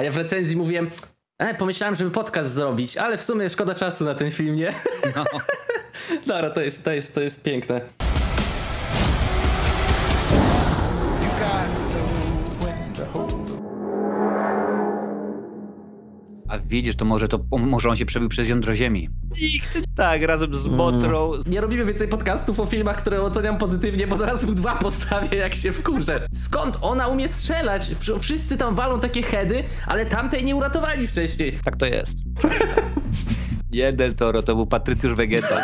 A ja w recenzji mówiłem, e, pomyślałem, żeby podcast zrobić, ale w sumie szkoda czasu na ten film, nie? No. Dobra, to jest, to jest, to jest piękne. A widzisz, to może, to może on się przebił przez jądro ziemi. Tak, razem z Motrą. Mm. Nie robimy więcej podcastów o filmach, które oceniam pozytywnie, bo zaraz mu dwa postawię, jak się wkurzę. Skąd ona umie strzelać? Wszyscy tam walą takie heady, ale tamtej nie uratowali wcześniej. Tak to jest. Nie Del Toro, to był Patrycjusz Wegeta.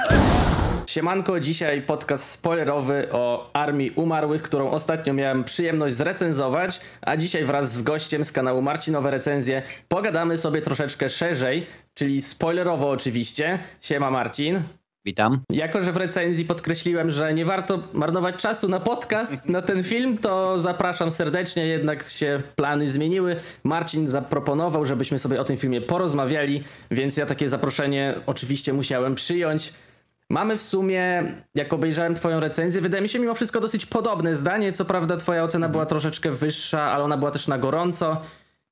Siemanko, dzisiaj podcast spoilerowy o Armii Umarłych, którą ostatnio miałem przyjemność zrecenzować, a dzisiaj wraz z gościem z kanału Marcinowe Recenzje pogadamy sobie troszeczkę szerzej, czyli spoilerowo oczywiście. Siema Marcin. Witam. Jako, że w recenzji podkreśliłem, że nie warto marnować czasu na podcast, na ten film, to zapraszam serdecznie, jednak się plany zmieniły. Marcin zaproponował, żebyśmy sobie o tym filmie porozmawiali, więc ja takie zaproszenie oczywiście musiałem przyjąć. Mamy w sumie, jak obejrzałem Twoją recenzję, wydaje mi się mimo wszystko dosyć podobne zdanie. Co prawda, Twoja ocena była troszeczkę wyższa, ale ona była też na gorąco.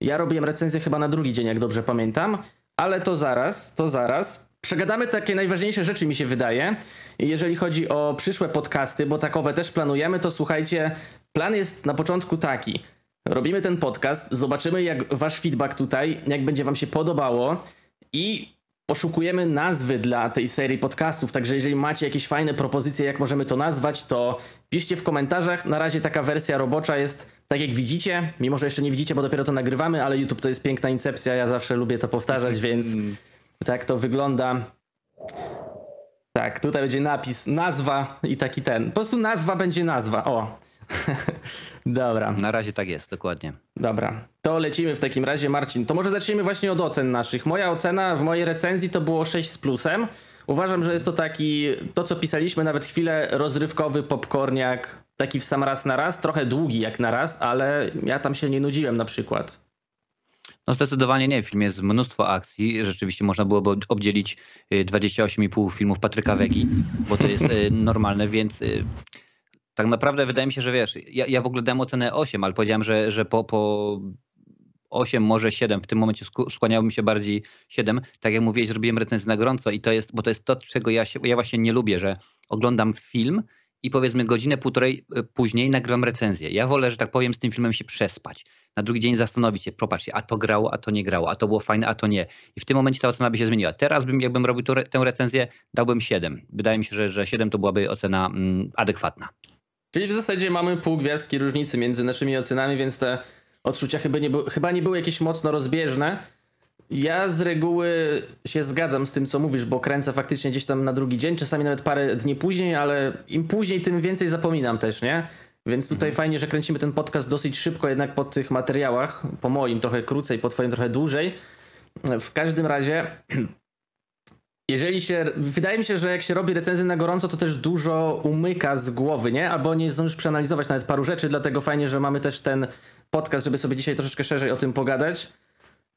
Ja robiłem recenzję chyba na drugi dzień, jak dobrze pamiętam, ale to zaraz, to zaraz. Przegadamy takie najważniejsze rzeczy, mi się wydaje. Jeżeli chodzi o przyszłe podcasty, bo takowe też planujemy, to słuchajcie, plan jest na początku taki. Robimy ten podcast, zobaczymy jak wasz feedback tutaj, jak będzie wam się podobało i poszukujemy nazwy dla tej serii podcastów, także jeżeli macie jakieś fajne propozycje, jak możemy to nazwać, to piszcie w komentarzach. Na razie taka wersja robocza jest tak jak widzicie, mimo że jeszcze nie widzicie, bo dopiero to nagrywamy, ale YouTube to jest piękna incepcja, ja zawsze lubię to powtarzać, więc mm. tak to wygląda. Tak, tutaj będzie napis, nazwa i taki ten. Po prostu nazwa będzie nazwa. O. Dobra. Na razie tak jest, dokładnie. Dobra, to lecimy w takim razie, Marcin. To może zacznijmy właśnie od ocen naszych. Moja ocena w mojej recenzji to było 6 z plusem. Uważam, że jest to taki, to co pisaliśmy, nawet chwilę rozrywkowy popcorniak, taki w sam raz na raz, trochę długi jak na raz, ale ja tam się nie nudziłem na przykład. No zdecydowanie nie. W filmie jest mnóstwo akcji. Rzeczywiście można byłoby obdzielić 28,5 y, filmów Patryka Wegi, bo to jest y, normalne, więc y, tak naprawdę wydaje mi się, że wiesz, ja, ja w ogóle dałem ocenę 8, ale powiedziałem, że, że po, po 8, może 7, w tym momencie skłaniałbym się bardziej 7. Tak jak mówiłeś, zrobiłem recenzję na gorąco i to jest, bo to jest to, czego ja, się, ja właśnie nie lubię, że oglądam film i powiedzmy godzinę, półtorej e, później nagrywam recenzję. Ja wolę, że tak powiem, z tym filmem się przespać. Na drugi dzień zastanowić się, popatrzcie, a to grało, a to nie grało, a to było fajne, a to nie. I w tym momencie ta ocena by się zmieniła. Teraz bym, jakbym robił tę recenzję, dałbym 7. Wydaje mi się, że, że 7 to byłaby ocena mm, adekwatna. Czyli w zasadzie mamy pół gwiazdki różnicy między naszymi ocenami, więc te odczucia chyba nie, chyba nie były jakieś mocno rozbieżne. Ja z reguły się zgadzam z tym, co mówisz, bo kręcę faktycznie gdzieś tam na drugi dzień, czasami nawet parę dni później, ale im później, tym więcej zapominam też, nie? Więc tutaj mhm. fajnie, że kręcimy ten podcast dosyć szybko, jednak po tych materiałach, po moim trochę krócej, po twoim trochę dłużej. W każdym razie jeżeli się, wydaje mi się, że jak się robi recenzję na gorąco, to też dużo umyka z głowy, nie? Albo nie zdążysz przeanalizować nawet paru rzeczy, dlatego fajnie, że mamy też ten podcast, żeby sobie dzisiaj troszeczkę szerzej o tym pogadać,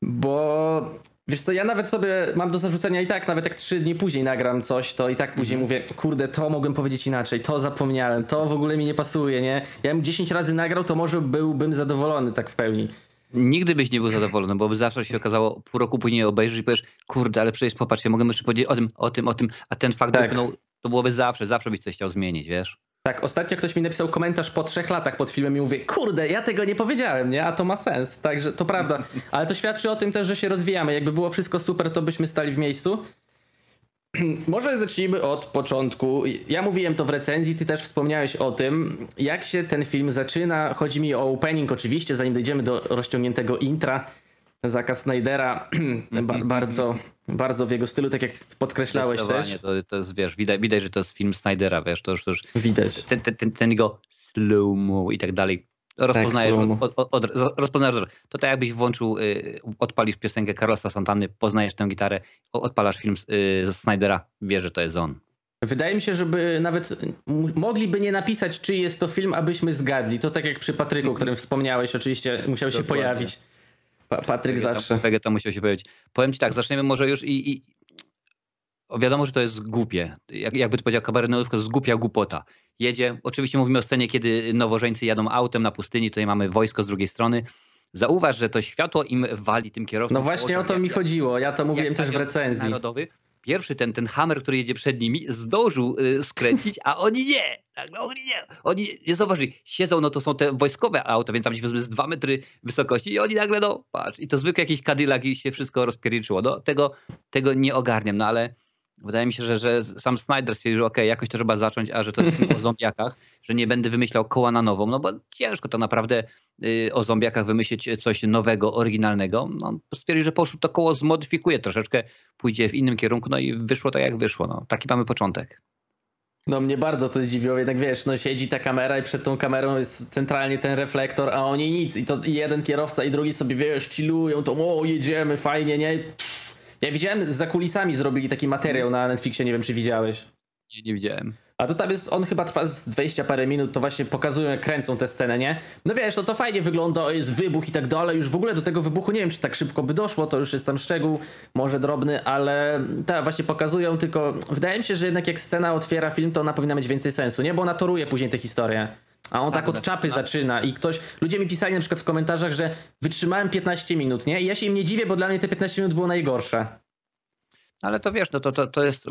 bo wiesz co, ja nawet sobie mam do zarzucenia i tak, nawet jak trzy dni później nagram coś, to i tak później mm mówię, kurde, to mogłem powiedzieć inaczej, to zapomniałem, to w ogóle mi nie pasuje, nie? Ja bym 10 razy nagrał, to może byłbym zadowolony tak w pełni. Nigdy byś nie był zadowolony, bo by zawsze się okazało, pół roku później obejrzysz i powiesz, kurde, ale przecież popatrz, ja mogę jeszcze powiedzieć o tym, o tym, o tym, a ten fakt tak. wypnął, to byłoby zawsze, zawsze byś coś chciał zmienić, wiesz? Tak, ostatnio ktoś mi napisał komentarz po trzech latach pod filmem i mówię, kurde, ja tego nie powiedziałem, nie? A to ma sens. Także to prawda. Ale to świadczy o tym też, że się rozwijamy. Jakby było wszystko super, to byśmy stali w miejscu. Może zacznijmy od początku. Ja mówiłem to w recenzji, ty też wspomniałeś o tym, jak się ten film zaczyna. Chodzi mi o opening oczywiście, zanim dojdziemy do rozciągniętego intra. Zaka Snydera ba bardzo, bardzo w jego stylu, tak jak podkreślałeś też. To, to jest, wiesz, widać, widać, że to jest film Snydera, wiesz, to już, to już widać. Ten, ten, ten, ten jego slow-mo i tak dalej rozpoznajesz, tak, od, od, od, rozpoznajesz, to tak jakbyś włączył, y, odpalisz piosenkę Carlosa Santany, poznajesz tę gitarę, odpalasz film y, ze Snydera, wiesz, że to jest on. Wydaje mi się, żeby nawet mogliby nie napisać, czy jest to film, abyśmy zgadli. To tak jak przy Patryku, o którym wspomniałeś, oczywiście musiał się Dokładnie. pojawić. Pa Patryk Wegeta, zawsze. Wegeta musiał się pojawić. Powiem ci tak, zaczniemy może już i, i wiadomo, że to jest głupie. Jak, jakby to powiedział kabarenowska, to jest głupia głupota jedzie. Oczywiście mówimy o scenie, kiedy nowożeńcy jadą autem na pustyni, tutaj mamy wojsko z drugiej strony zauważ, że to światło im wali tym kierowcom. No właśnie o to mi chodziło, ja to mówiłem też w recenzji. Narodowy, pierwszy ten, ten hammer, który jedzie przed nimi, zdążył y, skręcić, a oni nie. Tak, no oni nie. Oni nie zauważyli. Siedzą, no to są te wojskowe auta, więc tam gdzieś z dwa metry wysokości i oni nagle, no patrz, i to zwykły jakiś Cadillac i się wszystko rozpierniczyło. No tego, tego nie ogarniam, no ale wydaje mi się, że, że sam Snyder stwierdził, że okej, okay, jakoś to trzeba zacząć, a że to jest film o zombiakach, że nie będę wymyślał koła na nową, no bo ciężko to naprawdę y, o zombiakach wymyślić coś nowego, oryginalnego. No, stwierdził, że po prostu to koło zmodyfikuje troszeczkę, pójdzie w innym kierunku, no i wyszło tak jak wyszło. No, taki mamy początek. No mnie bardzo to zdziwiło, jednak wiesz, no siedzi ta kamera i przed tą kamerą jest centralnie ten reflektor, a oni nic i to jeden kierowca i drugi sobie, wiesz, chillują, to o, jedziemy, fajnie, nie? Pff ja widziałem, za kulisami zrobili taki materiał na Netflixie, nie wiem czy widziałeś. Nie, nie widziałem. A to tam jest, on chyba trwa z 20 parę minut, to właśnie pokazują jak kręcą tę scenę, nie? No wiesz, no to fajnie wygląda, jest wybuch i tak dalej, już w ogóle do tego wybuchu nie wiem, czy tak szybko by doszło, to już jest tam szczegół, może drobny, ale tak, właśnie pokazują, tylko wydaje mi się, że jednak jak scena otwiera film, to ona powinna mieć więcej sensu, nie? Bo ona toruje później tę historię. A on tak, od czapy zaczyna i ktoś, ludzie mi pisali na przykład w komentarzach, że wytrzymałem 15 minut, nie? I ja się im nie dziwię, bo dla mnie te 15 minut było najgorsze. Ale to wiesz, no to, to, to jest.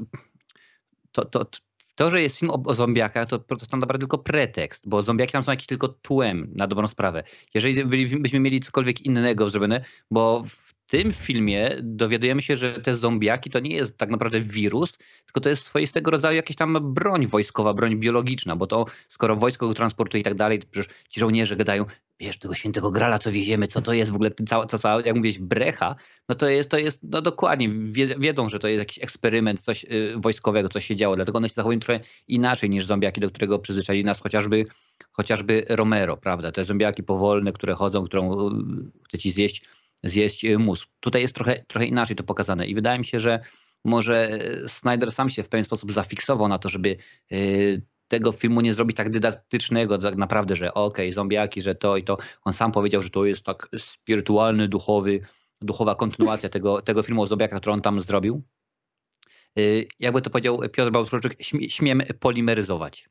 To, to, to, że jest film o, o zombiakach, to, to tak naprawdę tylko pretekst, bo zombiaki tam są jakieś tylko tłem na dobrą sprawę. Jeżeli byśmy mieli cokolwiek innego zrobione, bo w tym filmie dowiadujemy się, że te zombiaki to nie jest tak naprawdę wirus, tylko to jest swoistego rodzaju jakaś tam broń wojskowa, broń biologiczna, bo to skoro wojsko go transportuje i tak dalej, to przecież ci żołnierze gadają, wiesz, tego świętego grala, co wieziemy, co to jest w ogóle, cała, to cała, jak mówisz, brecha, no to jest, to jest, no dokładnie, wiedzą, że to jest jakiś eksperyment, coś y, wojskowego, coś się działo, dlatego one się zachowują trochę inaczej niż zombiaki, do którego przyzwyczaili nas chociażby, chociażby Romero, prawda, te zombiaki powolne, które chodzą, którą y, chce ci zjeść, zjeść y, mózg. Tutaj jest trochę, trochę inaczej to pokazane i wydaje mi się, że może Snyder sam się w pewien sposób zafiksował na to, żeby tego filmu nie zrobić tak dydaktycznego, tak naprawdę, że okej, okay, zombiaki, że to i to. On sam powiedział, że to jest tak spirytualny, duchowy, duchowa kontynuacja tego, tego filmu o zombiakach, który on tam zrobił. Y, jakby to powiedział Piotr Bałtroczyk, śmiem polimeryzować.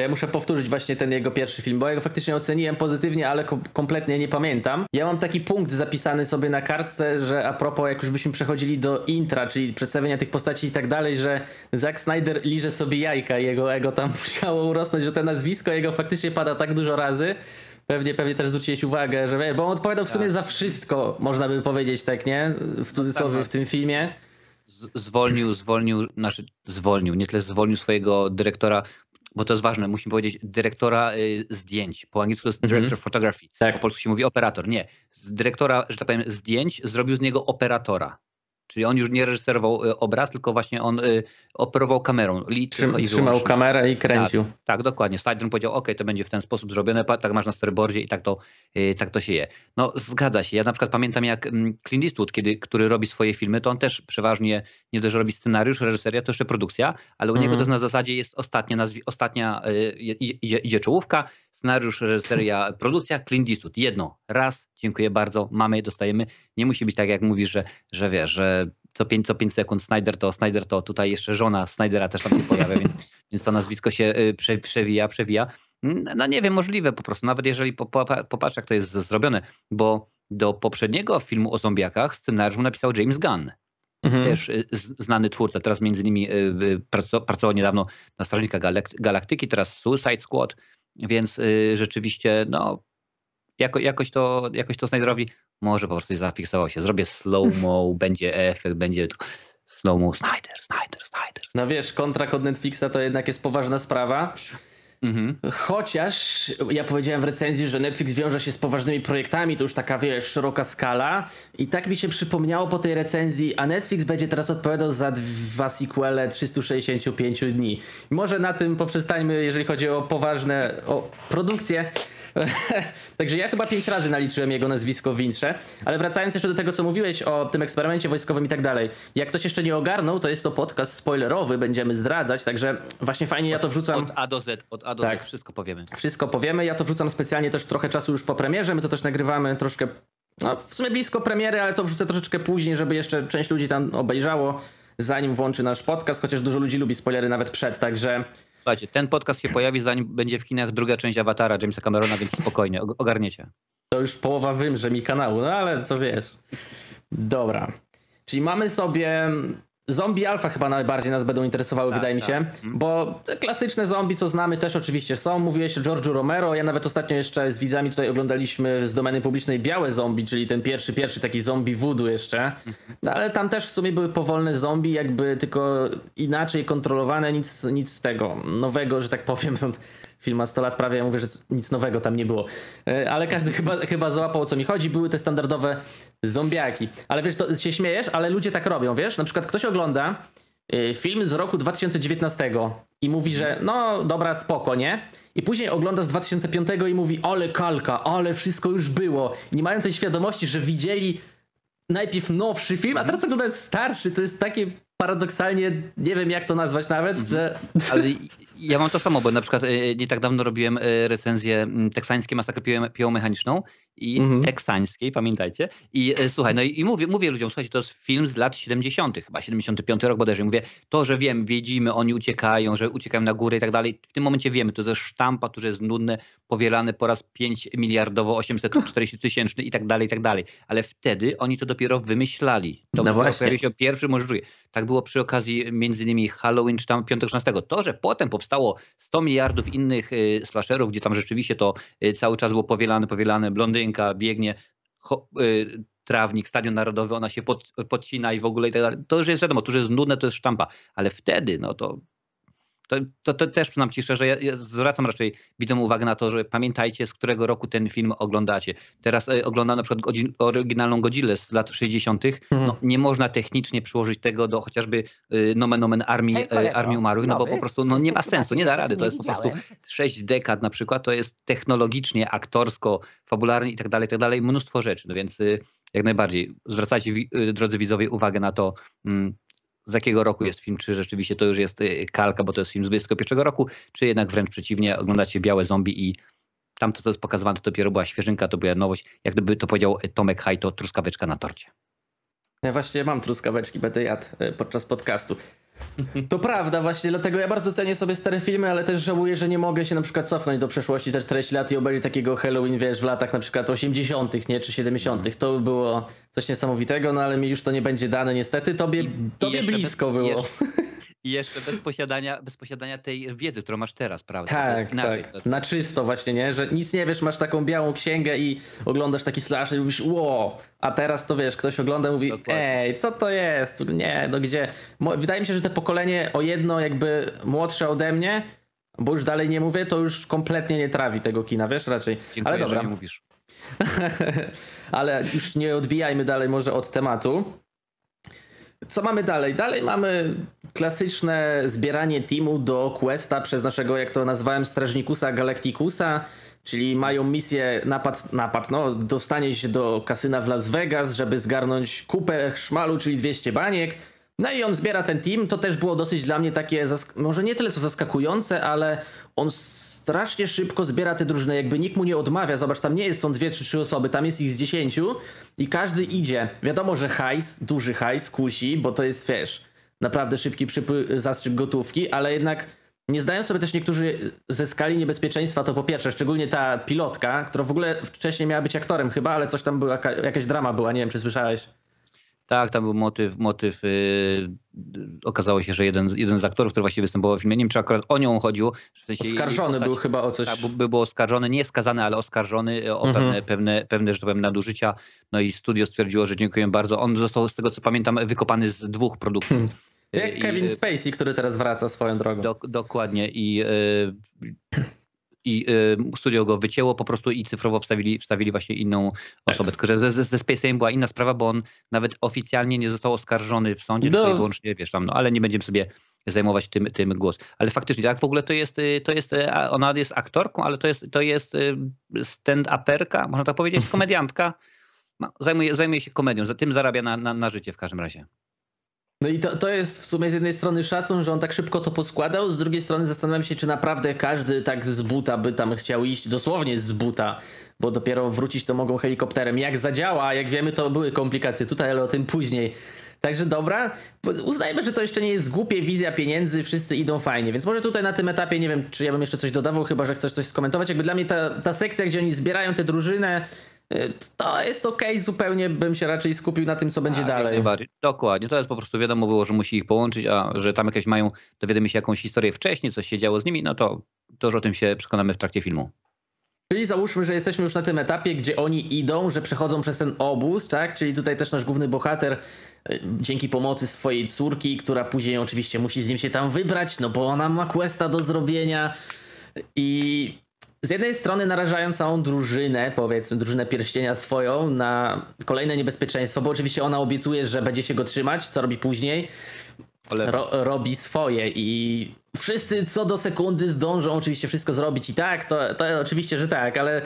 Ja muszę powtórzyć właśnie ten jego pierwszy film, bo ja go faktycznie oceniłem pozytywnie, ale ko kompletnie nie pamiętam. Ja mam taki punkt zapisany sobie na kartce, że a propos, jak już byśmy przechodzili do intra, czyli przedstawienia tych postaci i tak dalej, że Zack Snyder liże sobie jajka i jego ego tam musiało urosnąć, że to nazwisko jego faktycznie pada tak dużo razy. Pewnie, pewnie też zwróciłeś uwagę, że bo on odpowiadał w sumie tak. za wszystko, można by powiedzieć tak, nie? W cudzysłowie tak, w tym filmie zwolnił, zwolnił, znaczy zwolnił, nie tyle zwolnił swojego dyrektora bo to jest ważne, musimy powiedzieć dyrektora y, zdjęć. Po angielsku jest director mm -hmm. photography, tak. po polsku się mówi operator. Nie, dyrektora, że tak powiem, zdjęć zrobił z niego operatora. Czyli on już nie reżyserował y, obraz, tylko właśnie on y, operował kamerą. Trzym, trzymał kamerę i kręcił. Tak, tak dokładnie. Snyder powiedział, ok, to będzie w ten sposób zrobione, tak masz na storyboardzie i tak to, y, tak to się je. No zgadza się. Ja na przykład pamiętam jak mm, Clint Eastwood, kiedy, który robi swoje filmy, to on też przeważnie nie dość, robi scenariusz, reżyseria, to jeszcze produkcja, ale u mm. niego mhm. to na zasadzie jest ostatnia, nazwi, ostatnia idzie, idzie czołówka, scenariusz, reżyseria, produkcja, Clint Eastwood. Jedno, raz, dziękuję bardzo, mamy, dostajemy. Nie musi być tak, jak mówisz, że, że wiesz, że co 5, co 5 sekund Snyder to, Snyder to, tutaj jeszcze żona Snydera też tam się pojawia, więc, więc to nazwisko się y, prze, przewija, przewija. No nie wiem, możliwe po prostu, nawet jeżeli popatrz, jak to jest zrobione, bo do poprzedniego filmu o zombiakach scenariusz napisał James Gunn. Mhm. Też y, znany twórca, teraz między innymi y, pracował niedawno na Strażnika Galaktyki, teraz Suicide Squad, więc rzeczywiście no, jako, jakoś, to, jakoś to Snyderowi może po prostu zafiksował się. Zrobię slow-mo, będzie efekt, będzie slow-mo, Snyder, Snyder, Snyder. No wiesz, kontrakt od Netflixa to jednak jest poważna sprawa. Mhm. Chociaż ja powiedziałem w recenzji, że Netflix wiąże się z poważnymi projektami, to już taka wiesz, szeroka skala. I tak mi się przypomniało po tej recenzji, a Netflix będzie teraz odpowiadał za dwa sequele 365 dni. I może na tym poprzestańmy, jeżeli chodzi o poważne o produkcje. Także ja chyba pięć razy naliczyłem jego nazwisko w Wintrze. Ale wracając jeszcze do tego, co mówiłeś o tym eksperymencie wojskowym i tak dalej. Jak ktoś jeszcze nie ogarnął, to jest to podcast spoilerowy, będziemy zdradzać, także właśnie fajnie ja to wrzucam. Od A do Z, od A do tak. Z wszystko powiemy. Wszystko powiemy. Ja to wrzucam specjalnie też trochę czasu już po premierze. My to też nagrywamy troszkę, no, w sumie blisko premiery, ale to wrzucę troszeczkę później, żeby jeszcze część ludzi tam obejrzało, zanim włączy nasz podcast, chociaż dużo ludzi lubi spoilery nawet przed, także Słuchajcie, ten podcast się pojawi, zanim będzie w kinach druga część Awatara Jamesa Camerona, więc spokojnie, ogarniecie. To już połowa wymrze mi kanału, no ale to wiesz. Dobra. Czyli mamy sobie Zombie Alpha chyba najbardziej nas będą interesowały, tak, wydaje mi się, tak. Mhm. bo klasyczne zombie, co znamy, też oczywiście są. Mówiłeś o George'u Romero, ja nawet ostatnio jeszcze z widzami tutaj oglądaliśmy z domeny publicznej Białe Zombie, czyli ten pierwszy, pierwszy taki zombie voodoo jeszcze, no, ale tam też w sumie były powolne zombie, jakby tylko inaczej kontrolowane, nic, nic z tego nowego, że tak powiem, film ma 100 lat prawie, ja mówię, że nic nowego tam nie było. E, ale każdy chyba, chyba załapał o co mi chodzi. Były te standardowe zombiaki. Ale wiesz, to się śmiejesz, ale ludzie tak robią, wiesz? Na przykład ktoś ogląda e, film z roku 2019 i mówi, że no dobra, spoko, nie? I później ogląda z 2005 i mówi, ale kalka, ale wszystko już było. I nie mają tej świadomości, że widzieli najpierw nowszy film, a teraz oglądają starszy. To jest takie paradoksalnie, nie wiem jak to nazwać nawet, mhm. że... Ale ja mam to samo, bo na przykład e, nie tak dawno robiłem e, recenzję teksańskiej masakry piłomechaniczną i mhm. teksańskiej, pamiętajcie. I e, słuchaj, no i, i, mówię, mówię ludziom, słuchajcie, to jest film z lat 70., chyba 75 rok bodajże. Mówię, to, że wiem, widzimy, oni uciekają, że uciekają na górę i tak dalej. W tym momencie wiemy, to jest sztampa, to, że jest nudne, powielane po raz 5 miliardowo, 840 tysięczny i tak dalej, i tak dalej. Ale wtedy oni to dopiero wymyślali. To no pojawił się pierwszy, może drugi. Tak było przy okazji między innymi Halloween czy tam 5-16. To, że potem powstało 100 miliardów innych y, slasherów, gdzie tam rzeczywiście to y, cały czas było powielane, powielane, blondynka biegnie, y, trawnik, stadion narodowy, ona się pod, podcina i w ogóle i tak dalej. To już jest wiadomo, to już jest nudne, to jest sztampa, ale wtedy no to to, to, to też przyznam Ci szczerze, ja, ja zwracam raczej widzom uwagę na to, że pamiętajcie, z którego roku ten film oglądacie. Teraz e, oglądam na przykład godzin, oryginalną Godzillę z lat 60. Mhm. No, nie można technicznie przyłożyć tego do chociażby y, nomen omen armii, e, armii umarłych, no bo po prostu no, nie ma sensu, nie da rady. To jest po prostu sześć dekad na przykład, to jest technologicznie, aktorsko, fabularnie i tak dalej, tak dalej, mnóstwo rzeczy. No więc y, jak najbardziej zwracajcie, y, drodzy widzowie, uwagę na to, mm, z jakiego roku jest film, czy rzeczywiście to już jest y, kalka, bo to jest film z 21 roku, czy jednak wręcz przeciwnie, oglądacie Białe Zombie i tam to, co jest pokazywane, to dopiero była świeżynka, to była nowość. Jak gdyby to powiedział Tomek Haj, to truskaweczka na torcie. Ja właśnie mam truskaweczki, będę jadł y, podczas podcastu. To prawda, właśnie dlatego ja bardzo cenię sobie stare filmy, ale też żałuję, że nie mogę się na przykład cofnąć do przeszłości te 40 lat i obejrzeć takiego Halloween, wiesz, w latach na przykład 80., nie, czy 70. To by było coś niesamowitego, no ale mi już to nie będzie dane niestety. Tobie, tobie blisko było. Jeszcze, I jeszcze bez posiadania, bez posiadania tej wiedzy, którą masz teraz, prawda? Tak, tak. Na czysto właśnie, nie? Że nic nie wiesz, masz taką białą księgę i oglądasz taki slash i mówisz, ło, a teraz to wiesz, ktoś ogląda i mówi, Dokładnie. ej, co to jest? Nie, no gdzie? Wydaje mi się, że te pokolenie o jedno jakby młodsze ode mnie, bo już dalej nie mówię, to już kompletnie nie trawi tego kina, wiesz, raczej. Dziękuję, Ale dobra. Że nie mówisz. Ale już nie odbijajmy dalej może od tematu. Co mamy dalej? Dalej mamy klasyczne zbieranie teamu do Questa przez naszego, jak to nazwałem, strażnikusa Galacticusa, czyli mają misję napad, napad, no, dostanie się do kasyna w Las Vegas, żeby zgarnąć kupę szmalu, czyli 200 baniek. No i on zbiera ten team, to też było dosyć dla mnie takie, może nie tyle co zaskakujące, ale on strasznie szybko zbiera te drużyny, jakby nikt mu nie odmawia. Zobacz, tam nie jest, są dwie czy trzy osoby, tam jest ich z dziesięciu i każdy idzie. Wiadomo, że hajs, duży hajs kusi, bo to jest, wiesz, naprawdę szybki przypływ, zastrzyk gotówki, ale jednak nie zdają sobie też niektórzy ze skali niebezpieczeństwa, to po pierwsze, szczególnie ta pilotka, która w ogóle wcześniej miała być aktorem chyba, ale coś tam była, jakaś drama była, nie wiem czy słyszałeś. Tak, tam był motyw, motyw yy, okazało się, że jeden, jeden z aktorów, który właśnie występował w filmie, nie wiem czy akurat o nią chodziło. W sensie oskarżony postać, był chyba o coś. Tak, był, był oskarżony, nie skazany, ale oskarżony o mhm. pewne, pewne, pewne, że to powiem, nadużycia. No i studio stwierdziło, że dziękuję bardzo. On został, z tego co pamiętam, wykopany z dwóch produkcji. Hmm. Jak Kevin Spacey, który teraz wraca swoją drogą. Do, dokładnie i i y, studio go wycięło po prostu i cyfrowo wstawili, wstawili właśnie inną osobę. Tylko, że ze, ze, ze Space'em była inna sprawa, bo on nawet oficjalnie nie został oskarżony w sądzie, no. tylko wyłącznie, wiesz tam, no ale nie będziemy sobie zajmować tym, tym głos. Ale faktycznie, tak w ogóle to jest, y, to jest, y, ona jest aktorką, ale to jest, to jest stand-uperka, można tak powiedzieć, komediantka. Zajmuje, zajmuje się komedią, za tym zarabia na, na, na życie w każdym razie. No i to, to jest w sumie z jednej strony szacun, że on tak szybko to poskładał, z drugiej strony zastanawiam się, czy naprawdę każdy tak z buta by tam chciał iść, dosłownie z buta, bo dopiero wrócić to mogą helikopterem. Jak zadziała, jak wiemy, to były komplikacje tutaj, ale o tym później. Także dobra, uznajmy, że to jeszcze nie jest głupie, wizja pieniędzy, wszyscy idą fajnie, więc może tutaj na tym etapie, nie wiem, czy ja bym jeszcze coś dodawał, chyba, że chcesz coś skomentować. Jakby dla mnie ta, ta sekcja, gdzie oni zbierają tę drużynę, to jest okay. zupełnie bym się raczej skupił na tym, co będzie tak, dalej. Dokładnie, to jest po prostu wiadomo było, że musi ich połączyć, a że tam jakieś mają, dowiemy się jakąś historię wcześniej, coś się działo z nimi, no to, to już o tym się przekonamy w trakcie filmu. Czyli załóżmy, że jesteśmy już na tym etapie, gdzie oni idą, że przechodzą przez ten obóz, tak? Czyli tutaj też nasz główny bohater y, dzięki pomocy swojej córki, która później oczywiście musi z nim się tam wybrać, no bo ona ma questa do zrobienia i z jednej strony narażają całą drużynę, powiedzmy, drużynę pierścienia swoją na kolejne niebezpieczeństwo, bo oczywiście ona obiecuje, że będzie się go trzymać, co robi później. Ro, robi swoje i wszyscy co do sekundy zdążą oczywiście wszystko zrobić i tak, to, to oczywiście, że tak, ale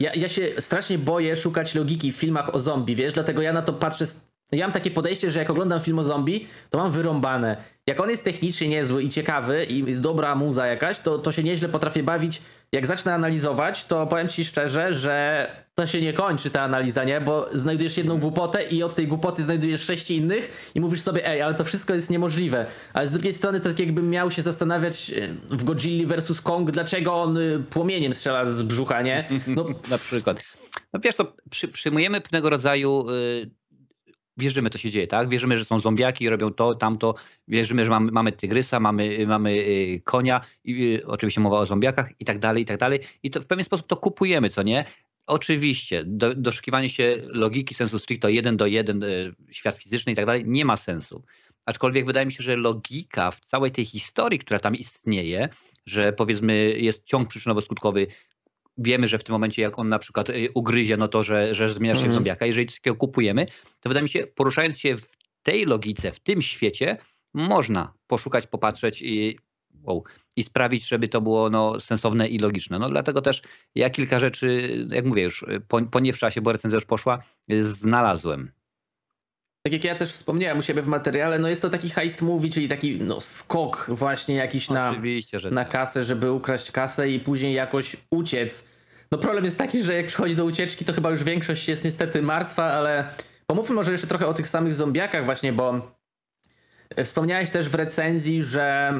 ja, ja się strasznie boję szukać logiki w filmach o zombie, wiesz, dlatego ja na to patrzę ja mam takie podejście, że jak oglądam film o zombie, to mam wyrąbane. Jak on jest technicznie niezły i ciekawy i jest dobra muza jakaś, to, to się nieźle potrafię bawić. Jak zacznę analizować, to powiem ci szczerze, że to się nie kończy ta analiza, nie? Bo znajdujesz jedną głupotę i od tej głupoty znajdujesz sześć innych i mówisz sobie, ej, ale to wszystko jest niemożliwe. Ale z drugiej strony to tak jakbym miał się zastanawiać w Godzilli versus Kong, dlaczego on y, płomieniem strzela z brzucha, nie? No, Na przykład. No wiesz to przy, przyjmujemy pewnego rodzaju y, wierzymy, co się dzieje, tak? Wierzymy, że są zombiaki, robią to, tamto, wierzymy, że mamy, mamy tygrysa, mamy, mamy y, konia, i, y, oczywiście mowa o zombiakach i tak dalej, i tak dalej. I to w pewien sposób to kupujemy, co nie? Oczywiście, do, doszukiwanie się logiki, sensu stricto jeden do jeden, y, świat fizyczny i tak dalej, nie ma sensu. Aczkolwiek wydaje mi się, że logika w całej tej historii, która tam istnieje, że powiedzmy jest ciąg przyczynowo-skutkowy, wiemy, że w tym momencie jak on na przykład y, ugryzie, no to, że, że zmienia się w mhm. zombiaka. Jeżeli coś takiego kupujemy, to wydaje mi się, poruszając się w tej logice, w tym świecie, można poszukać, popatrzeć i, wow, i sprawić, żeby to było no, sensowne i logiczne. No dlatego też ja kilka rzeczy, jak mówię już, po, po nie w czasie, bo recenzja już poszła, znalazłem. Tak jak ja też wspomniałem u siebie w materiale, no jest to taki heist movie, czyli taki no, skok właśnie jakiś na, na tak. kasę, żeby ukraść kasę i później jakoś uciec. No problem jest taki, że jak przychodzi do ucieczki, to chyba już większość jest niestety martwa, ale pomówmy może jeszcze trochę o tych samych zombiakach właśnie, bo wspomniałeś też w recenzji, że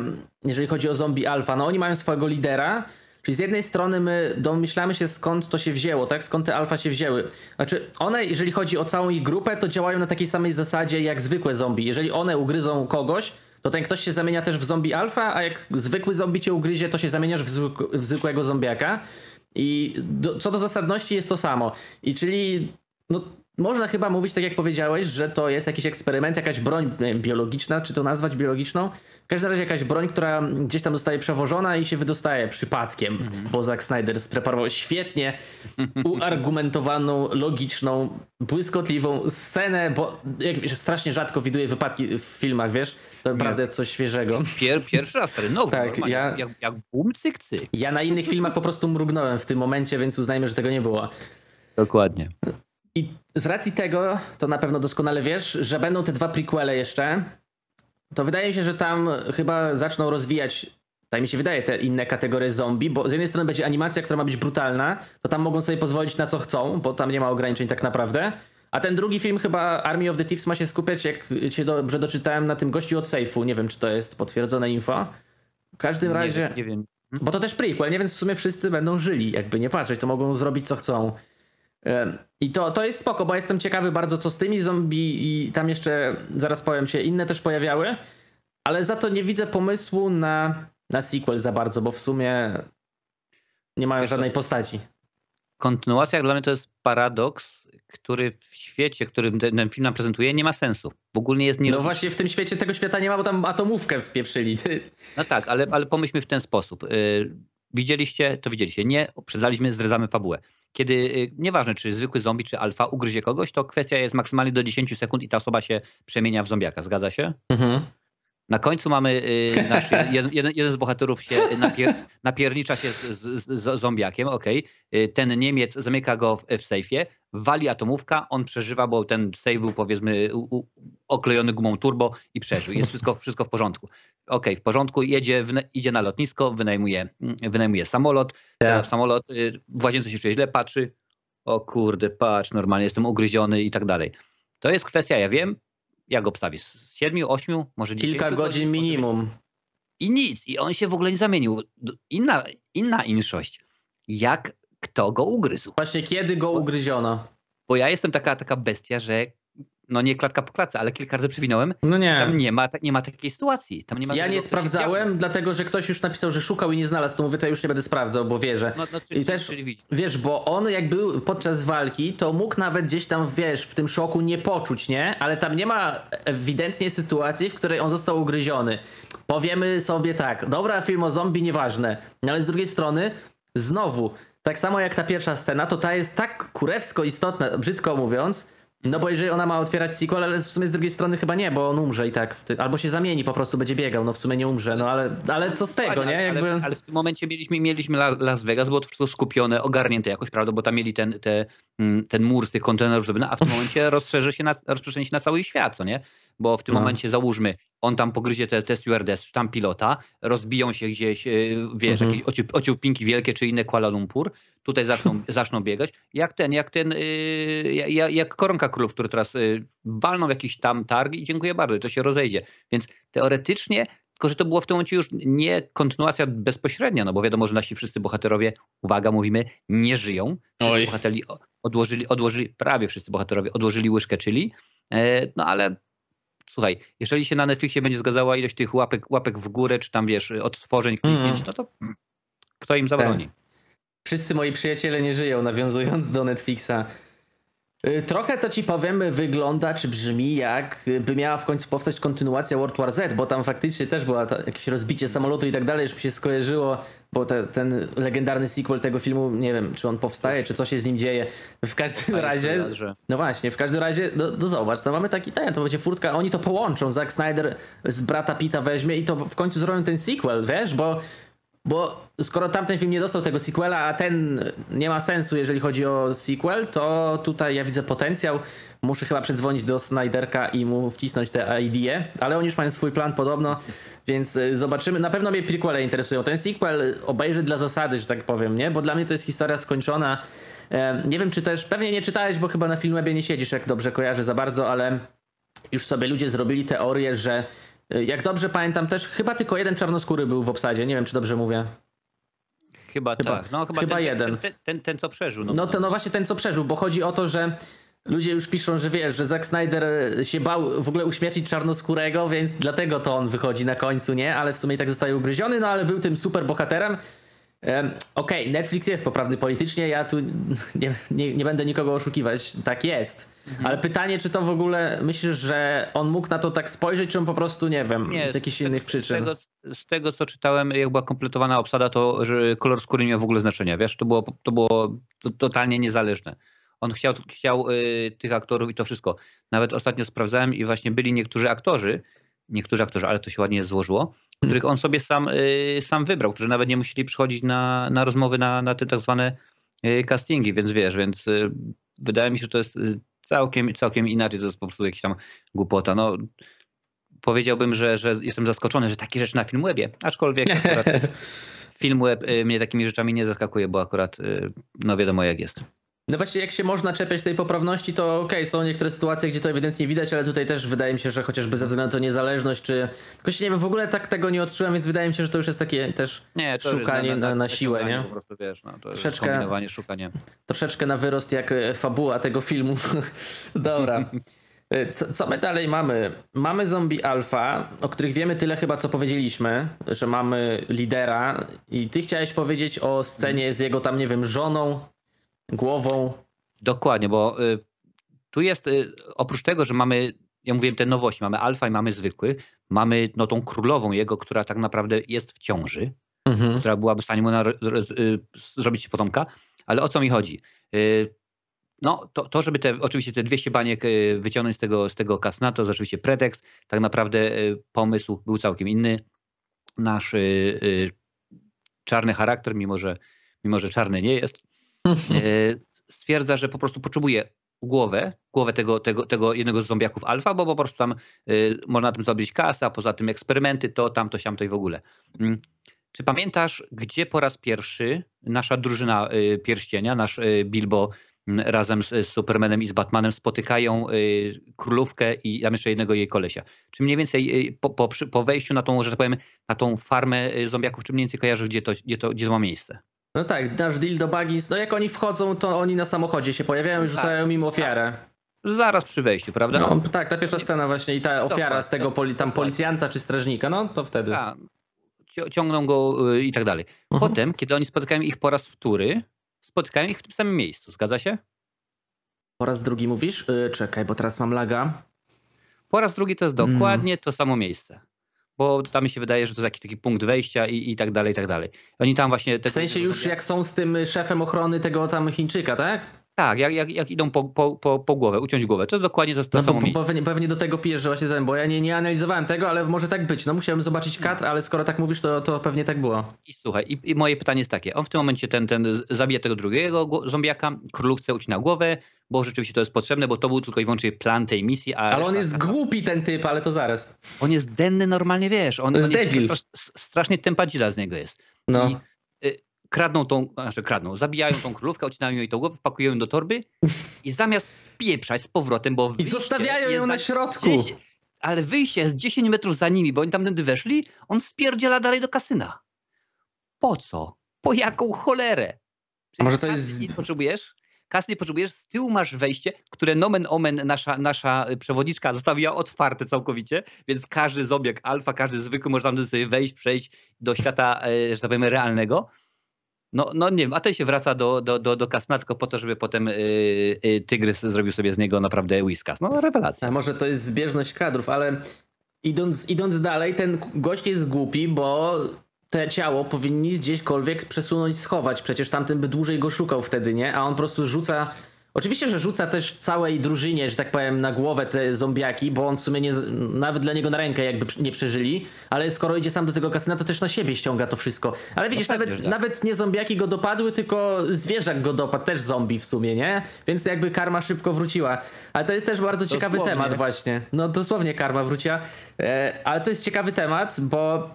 jeżeli chodzi o zombie alfa, no oni mają swojego lidera, Czyli z jednej strony my domyślamy się skąd to się wzięło, tak? Skąd te alfa się wzięły. Znaczy one, jeżeli chodzi o całą ich grupę, to działają na takiej samej zasadzie jak zwykłe zombie. Jeżeli one ugryzą kogoś, to ten ktoś się zamienia też w zombie alfa, a jak zwykły zombie cię ugryzie, to się zamieniasz w, w zwykłego zombiaka. I do, co do zasadności jest to samo. I czyli no, można chyba mówić, tak jak powiedziałeś, że to jest jakiś eksperyment, jakaś broń biologiczna, czy to nazwać biologiczną. W każdym razie jakaś broń, która gdzieś tam zostaje przewożona i się wydostaje przypadkiem, mhm. bo Zack Snyder spreparował świetnie uargumentowaną, logiczną, błyskotliwą scenę, bo jak wiesz, strasznie rzadko widuję wypadki w filmach, wiesz? To naprawdę coś świeżego. Pier, pierwszy raz, stary, nowy, tak, ja, jak, jak bum, cyk, cyk. Ja na innych filmach po prostu mrugnąłem w tym momencie, więc uznajmy, że tego nie było. Dokładnie. I z racji tego, to na pewno doskonale wiesz, że będą te dwa prequele jeszcze, to wydaje mi się, że tam chyba zaczną rozwijać, tak mi się wydaje, te inne kategorie zombie, bo z jednej strony będzie animacja, która ma być brutalna, to tam mogą sobie pozwolić na co chcą, bo tam nie ma ograniczeń tak naprawdę. A ten drugi film chyba Army of the Thieves ma się skupiać, jak cię dobrze doczytałem, na tym gościu od Safe'u. Nie wiem, czy to jest potwierdzone info. W każdym nie razie... Wiem, nie wiem. Bo to też prequel, nie? Więc w sumie wszyscy będą żyli, jakby nie patrzeć, to mogą zrobić co chcą. I to, to jest spoko, bo jestem ciekawy bardzo co z tymi zombie i tam jeszcze, zaraz powiem się, inne też pojawiały, ale za to nie widzę pomysłu na, na sequel za bardzo, bo w sumie nie mają żadnej postaci. Kontynuacja dla mnie to jest paradoks, który w świecie, którym ten, film nam prezentuje, nie ma sensu. W ogóle nie jest nie. No właśnie w tym świecie tego świata nie ma, bo tam atomówkę wpieprzyli. No tak, ale, ale pomyślmy w ten sposób. Yy, widzieliście, to widzieliście. Nie, uprzedzaliśmy, zdradzamy fabułę. Kiedy, y, nieważne czy zwykły zombie, czy alfa ugryzie kogoś, to kwestia jest maksymalnie do 10 sekund i ta osoba się przemienia w zombiaka. Zgadza się? Mhm. Na końcu mamy, y, nasz, jeden, jeden, z bohaterów się napier, napiernicza się z, z, z zombiakiem, okej. Okay. Ten Niemiec zamyka go w, w sejfie, wali atomówka, on przeżywa, bo ten sejf był powiedzmy u, u, oklejony gumą turbo i przeżył. Jest wszystko, wszystko w porządku. Okej, okay, w porządku, jedzie, w, idzie na lotnisko, wynajmuje, wynajmuje samolot, yeah. samolot y, w łazience się czuje źle, patrzy, o kurde, patrz, normalnie jestem ugryziony i tak dalej. To jest kwestia, ja wiem, jak obstawisz? Z 7, 8, może 10? Kilka godzin minimum. I nic. I on się w ogóle nie zamienił. Inna, inna inszość. Jak kto go ugryzł. Właśnie kiedy go ugryziono? Bo ja jestem taka, taka bestia, że no nie klatka po klatce, ale kilka razy przewinąłem. No nie. Tam nie ma, nie ma takiej sytuacji. Tam nie ma ja nie sprawdzałem, działo. dlatego że ktoś już napisał, że szukał i nie znalazł, to mówię, to ja już nie będę sprawdzał, bo wierzę. No, no, I czyli, też- czyli. Wiesz, bo on jak był podczas walki, to mógł nawet gdzieś tam, wiesz, w tym szoku nie poczuć, nie? Ale tam nie ma ewidentnie sytuacji, w której on został ugryziony. Powiemy sobie tak, dobra, film o zombie, nieważne. No ale z drugiej strony, znowu, tak samo jak ta pierwsza scena, to ta jest tak kurewsko istotna, brzydko mówiąc, no bo jeżeli ona ma otwierać sequel, ale w sumie z drugiej strony chyba nie, bo on umrze i tak, ty... albo się zamieni, po prostu będzie biegał, no w sumie nie umrze, no ale, ale co z tego, nie? Jakby... Ale, ale w tym momencie mieliśmy, mieliśmy La- Las Vegas, było to wszystko skupione, ogarnięte jakoś, prawda, bo tam mieli ten, te, mm, ten mur z tych kontenerów, żeby, no, a w tym momencie rozszerzy się na, się na cały świat, co nie? Bo w tym No. momencie załóżmy, on tam pogryzie te, te stewardess, czy tam pilota, rozbiją się gdzieś, yy, wiesz, Mhm. jakieś ociu, ociupinki wielkie, czy inne Kuala Lumpur, tutaj zaczną, zaczną biegać, jak ten, jak ten, yy, jak, jak koronka królów, który teraz yy, walną w jakiś tam targ i dziękuję bardzo, to się rozejdzie. Więc teoretycznie tylko, że to było w tym momencie już nie kontynuacja bezpośrednia, no bo wiadomo, że nasi wszyscy bohaterowie, uwaga, mówimy, nie żyją. Bohaterowie odłożyli, odłożyli, prawie wszyscy bohaterowie odłożyli łyżkę chili, e, no ale słuchaj, jeżeli się na Netflixie będzie zgadzała ilość tych łapek, łapek w górę, czy tam wiesz, odtworzeń, kliknięć, Mhm. no to kto im zabroni? Wszyscy moi przyjaciele nie żyją, nawiązując do Netflixa. Y, Trochę to ci powiem, wygląda czy brzmi jak y, by miała w końcu powstać kontynuacja World War Z, bo tam faktycznie też było jakieś rozbicie samolotu i tak dalej, już mi się skojarzyło, bo te, ten legendarny sequel tego filmu, nie wiem czy on powstaje, czy co się z nim dzieje. W każdym Ale razie, no właśnie, w każdym razie, no, no zobacz, to mamy taki ten, to będzie furtka, oni to połączą, Zack Snyder z brata Pita weźmie i to w końcu zrobią ten sequel, wiesz, bo bo skoro tamten film nie dostał tego sequela, a ten nie ma sensu, jeżeli chodzi o sequel, to tutaj ja widzę potencjał. Muszę chyba przedzwonić do Snyderka i mu wcisnąć tę idea, ale oni już mają swój plan podobno, więc y, zobaczymy. Na pewno mnie prequele interesują. Ten sequel obejrzę dla zasady, że tak powiem, nie? Bo dla mnie to jest historia skończona. Em, Nie wiem, czy też, pewnie nie czytałeś, bo chyba na Filmwebie nie siedzisz, jak dobrze kojarzę za bardzo, ale już sobie ludzie zrobili teorię, że jak dobrze pamiętam też, chyba tylko jeden czarnoskóry był w obsadzie, nie wiem czy dobrze mówię. Chyba, Chyba- tak. No, chyba, chyba ten, jeden. Ten, ten, ten, co przeżył. No, No to no właśnie ten co przeżył, bo chodzi o to, że ludzie już piszą, że wiesz, że Zack Snyder e, się bał w ogóle uśmiercić czarnoskórego, więc dlatego to on wychodzi na końcu, nie? Ale w sumie i tak zostaje ugryziony, no ale był tym super bohaterem. Okej, Netflix jest poprawny politycznie, ja tu nie, nie, nie będę nikogo oszukiwać, tak jest. Mhm. Ale pytanie, czy to w ogóle myślisz, że on mógł na to tak spojrzeć, czy on po prostu, nie wiem, Nie, z jakichś te- innych Z przyczyn? tego, z tego, co czytałem, jak była kompletowana obsada, to że kolor skóry nie miał w ogóle znaczenia, wiesz? To było, to było to, totalnie niezależne. On chciał, chciał y, tych aktorów i to wszystko. Nawet ostatnio sprawdzałem i właśnie byli niektórzy aktorzy, niektórzy aktorzy, ale to się ładnie złożyło, których on sobie sam, y, sam wybrał, którzy nawet nie musieli przychodzić na, na rozmowy, na, na te tak zwane y, castingi, więc wiesz, więc y, wydaje mi się, że to jest całkiem, całkiem inaczej, to jest po prostu jakaś tam głupota. No, powiedziałbym, że, że jestem zaskoczony, że takie rzeczy na Filmwebie, aczkolwiek akurat Filmweb mnie takimi rzeczami nie zaskakuje, bo akurat no wiadomo jak jest. No właśnie, jak się można czepiać tej poprawności, to okej, są niektóre sytuacje, gdzie to ewidentnie widać, ale tutaj też wydaje mi się, że chociażby ze względu na to niezależność, czy. Tylko się nie wiem, w ogóle tak tego nie odczułem, więc wydaje mi się, że to już jest takie też Nie, to już Szukanie na- na siłę, nie? Po prostu wiesz, no, to jest Troszeczkę- kombinowanie, szukanie. troszeczkę na wyrost jak e, fabuła tego filmu. Dobra. E, Co, co my dalej mamy? Mamy zombie alfa, o których wiemy tyle chyba, co powiedzieliśmy, że mamy lidera i ty chciałeś powiedzieć o scenie z jego tam, nie wiem, żoną, głową. Dokładnie, bo y, tu jest, y, oprócz tego, że mamy, ja mówiłem te nowości, mamy alfa i mamy zwykły, mamy no tą królową jego, która tak naprawdę jest w ciąży, Mhm. która byłaby w stanie mu y, zrobić potomka, ale o co mi chodzi? Y, No, to, to żeby te, oczywiście te 200 baniek y, wyciągnąć z tego, z tego kasna, to jest oczywiście pretekst. Tak naprawdę pomysł był całkiem inny. Nasz czarny charakter, mimo że, mimo że czarny nie jest, stwierdza, że po prostu potrzebuje głowę, głowę tego, tego, tego jednego z zombiaków alfa, bo po prostu tam y, można na tym zrobić kasę, a poza tym eksperymenty, to tamto, siamto i w ogóle. Mm. Czy pamiętasz, gdzie po raz pierwszy nasza drużyna y, pierścienia, nasz Bilbo razem z, Supermanem i z Batmanem spotykają królówkę i tam jeszcze jednego jej kolesia? Czy mniej więcej po, po, po wejściu na tą, że tak powiem, na tą farmę zombiaków, czy mniej więcej kojarzysz, gdzie to, gdzie to, gdzie to ma miejsce? No tak, nasz deal do Buggins, no jak oni wchodzą, to oni na samochodzie się pojawiają i Tak, rzucają im ofiarę. Zaraz przy wejściu, prawda? No tak, ta pierwsza scena właśnie i ta ofiara z tego poli, tam policjanta czy strażnika, no to wtedy. Tak. Cio- Ciągną go y, i tak dalej. Mhm. Potem, kiedy oni spotykają ich po raz wtóry, spotykają ich w tym samym miejscu, zgadza się? Po raz drugi mówisz? Yy, czekaj, bo teraz mam laga. Po raz drugi to jest dokładnie to samo miejsce. Bo tam mi się wydaje, że to jest jakiś taki punkt wejścia i, i tak dalej, i tak dalej. Oni tam właśnie... Te, W sensie już jak są z tym szefem ochrony tego tam Chińczyka, tak? Tak, jak, jak, jak idą po, po, po, po głowę, uciąć głowę. To jest dokładnie to, to No samo pewnie, pewnie do tego pijesz, że właśnie ten, bo ja nie, nie analizowałem tego, ale może tak być. No musiałem zobaczyć kadr, ale skoro tak mówisz, to, to pewnie tak było. I słuchaj, i, i moje pytanie jest takie. On w tym momencie ten, ten zabija tego drugiego zombiaka, królówce ucina głowę, bo rzeczywiście to jest potrzebne, bo to był tylko i wyłącznie plan tej misji. A Ale on jest głupi ten typ, ale to zaraz. On jest denny normalnie, wiesz. On, on jest jest debil. strasz, strasznie tempadzila z niego jest. No. I kradną tą, znaczy kradną, zabijają tą królówkę, odcinają jej tą głowę, wpakują ją do torby i zamiast spieprzać z powrotem, bo I zostawiają ją na środku. 10 ale wyjście jest 10 metrów za nimi, bo oni tamtędy weszli, on spierdziela dalej do kasyna. Po co? Po jaką cholerę? A może to jest- Nie potrzebujesz? Kasy nie potrzebujesz, z tyłu masz wejście, które nomen omen nasza, nasza y, przewodniczka zostawiła otwarte całkowicie, więc każdy zobieg alfa, każdy zwykły może tam sobie wejść, przejść do świata, e, że tak powiem, realnego. No, no nie wiem, a ten się wraca do, do, do, do kasna tylko po to, żeby potem y, y, Tygrys zrobił sobie z niego naprawdę whiskas. No rewelacja. A może to jest zbieżność kadrów, ale idąc, idąc dalej, ten gość jest głupi, bo te ciało powinni gdzieśkolwiek przesunąć, schować. Przecież tamten by dłużej go szukał wtedy, nie? A on po prostu rzuca. Oczywiście, że rzuca też całej drużynie, że tak powiem, na głowę te zombiaki, bo on w sumie nie, nawet dla niego na rękę jakby nie przeżyli, ale skoro idzie sam do tego kasyna, to też na siebie ściąga to wszystko. Ale widzisz, pewnie, nawet, tak. nawet nie zombiaki go dopadły, tylko zwierzak go dopadł, też zombie w sumie, nie? Więc jakby karma szybko wróciła. Ale to jest też bardzo ciekawy Dosłownie. temat właśnie. No dosłownie karma wróciła. E, ale to jest ciekawy temat, bo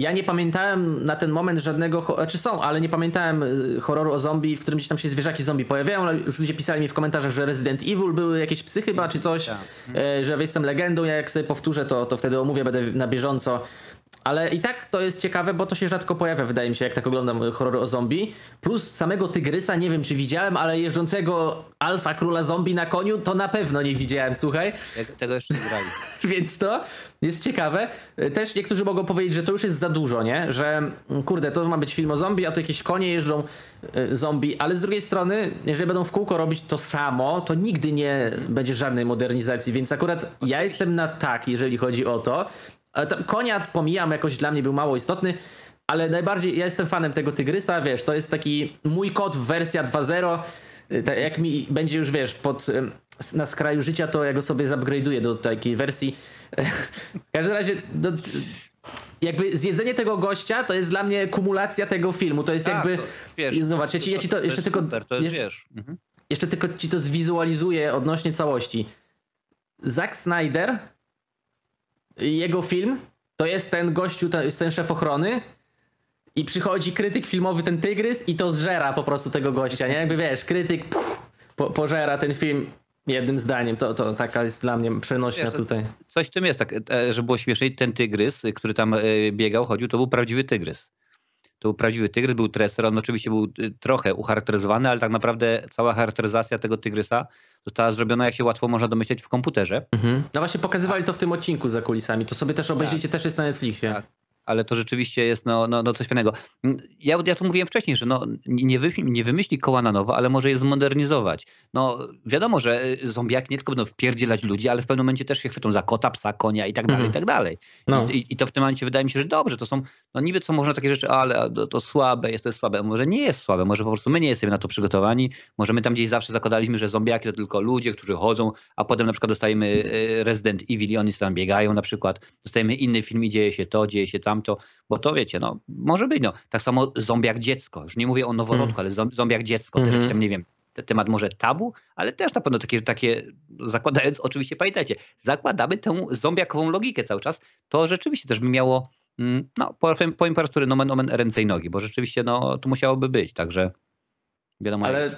ja nie pamiętałem na ten moment żadnego, ho- znaczy są, ale nie pamiętałem y, horroru o zombie, w którym gdzieś tam się zwierzaki zombie pojawiają, ale już ludzie pisali mi w komentarzach, że Resident Evil były jakieś psy chyba, czy coś, Tak. e, że jestem legendą, ja jak sobie powtórzę, to, to wtedy omówię, będę na bieżąco. Ale i tak to jest ciekawe, bo to się rzadko pojawia, wydaje mi się, jak tak oglądam y, horror o zombie. Plus samego tygrysa, nie wiem czy widziałem, ale jeżdżącego alfa króla zombie na koniu, to na pewno nie widziałem, słuchaj. Tego, jeszcze nie grali. Więc to jest ciekawe. Też niektórzy mogą powiedzieć, że to już jest za dużo, nie? Że mm, kurde, to ma być film o zombie, a to jakieś konie jeżdżą y, zombie, ale z drugiej strony, jeżeli będą w kółko robić to samo, to nigdy nie będzie żadnej modernizacji, więc akurat ja jestem na tak, jeżeli chodzi o to. Konia pomijam, jakoś dla mnie był mało istotny, ale najbardziej ja jestem fanem tego tygrysa, wiesz, to jest taki mój kot wersja 2.0. Y, tak Jak mi będzie już, wiesz, pod, na skraju życia, to ja go sobie zupgrade'uję do takiej wersji. W każdym razie, do, jakby zjedzenie tego gościa to jest dla mnie kumulacja tego filmu. To jest Tak, jakby. to, wiesz, zobacz, ja ci, ja ci to, to jeszcze tylko. Super, to jest, jeszcze, wiesz. Mhm. jeszcze tylko ci to zwizualizuję odnośnie całości. Zack Snyder, jego film, to jest ten gościu, jest ten szef ochrony. I przychodzi krytyk filmowy, ten tygrys, i to zżera po prostu tego gościa, nie? Jakby wiesz, krytyk puf, po, pożera ten film jednym zdaniem. To, to taka jest dla mnie przenośnia Wiesz, tutaj. Coś w tym jest, tak, e, że było śmieszniej. Ten tygrys, który tam e, biegał, chodził, to był prawdziwy tygrys. To był prawdziwy tygrys, był treser. On oczywiście był trochę ucharakteryzowany, ale tak naprawdę cała charakteryzacja tego tygrysa została zrobiona, jak się łatwo można domyśleć, w komputerze. Mhm. No właśnie pokazywali to w tym odcinku za kulisami. To sobie też obejrzyjcie, też jest na Netflixie. Tak. Ale to rzeczywiście jest no, no, no coś fajnego. Mm, Ja, ja tu mówiłem wcześniej, że no, nie, wy, nie wymyśli koła na nowo, ale może je zmodernizować. No wiadomo, że y, zombiaki nie tylko będą wpierdzielać ludzi, ale w pewnym momencie też się chwytą za kota, psa, konia i tak dalej, Mhm. i tak dalej. No. I, I to w tym momencie wydaje mi się, że dobrze, to są, no niby co można takie rzeczy, ale to, to słabe, jest to jest słabe. Może nie jest słabe, może po prostu my nie jesteśmy na to przygotowani. Może my tam gdzieś zawsze zakładaliśmy, że zombiaki to tylko ludzie, którzy chodzą, a potem na przykład dostajemy y, Resident Evil i oni tam biegają na przykład. Dostajemy inny film i dzieje się to, dzieje się tamto, bo to wiecie, no może być, no. Tak samo zombiak dziecko, już nie mówię o noworodku, ale zom- zombiak dziecko, też Mhm. jakiś tam, nie wiem, te- temat może tabu, ale też na pewno takie, takie zakładając, oczywiście pamiętajcie, zakładamy tę zombiakową logikę cały czas, to rzeczywiście też by miało, mm, no powiem, powiem po raz który nomen omen ręce i nogi, bo rzeczywiście no tu musiałoby być, także wiadomo jak Ale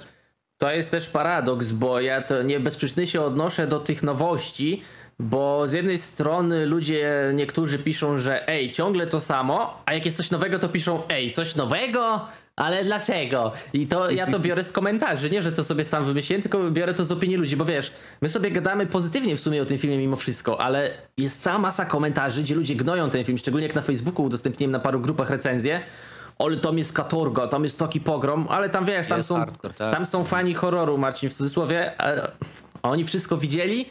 to jest też paradoks, bo ja to nie bez przyczyny się odnoszę do tych nowości, bo z jednej strony ludzie, niektórzy piszą, że ej, ciągle to samo, a jak jest coś nowego, to piszą ej, coś nowego? Ale dlaczego? I to ja to biorę z komentarzy, nie, że to sobie sam wymyśliłem, tylko biorę to z opinii ludzi, bo wiesz, my sobie gadamy pozytywnie w sumie o tym filmie mimo wszystko, ale jest cała masa komentarzy, gdzie ludzie gnoją ten film, szczególnie jak na Facebooku udostępniłem na paru grupach recenzję, ale tam jest katorga, tam jest taki pogrom, ale tam wiesz, tam Jest są, hardcore, tak. tam są fani horroru, Marcin, w cudzysłowie, a a oni wszystko widzieli,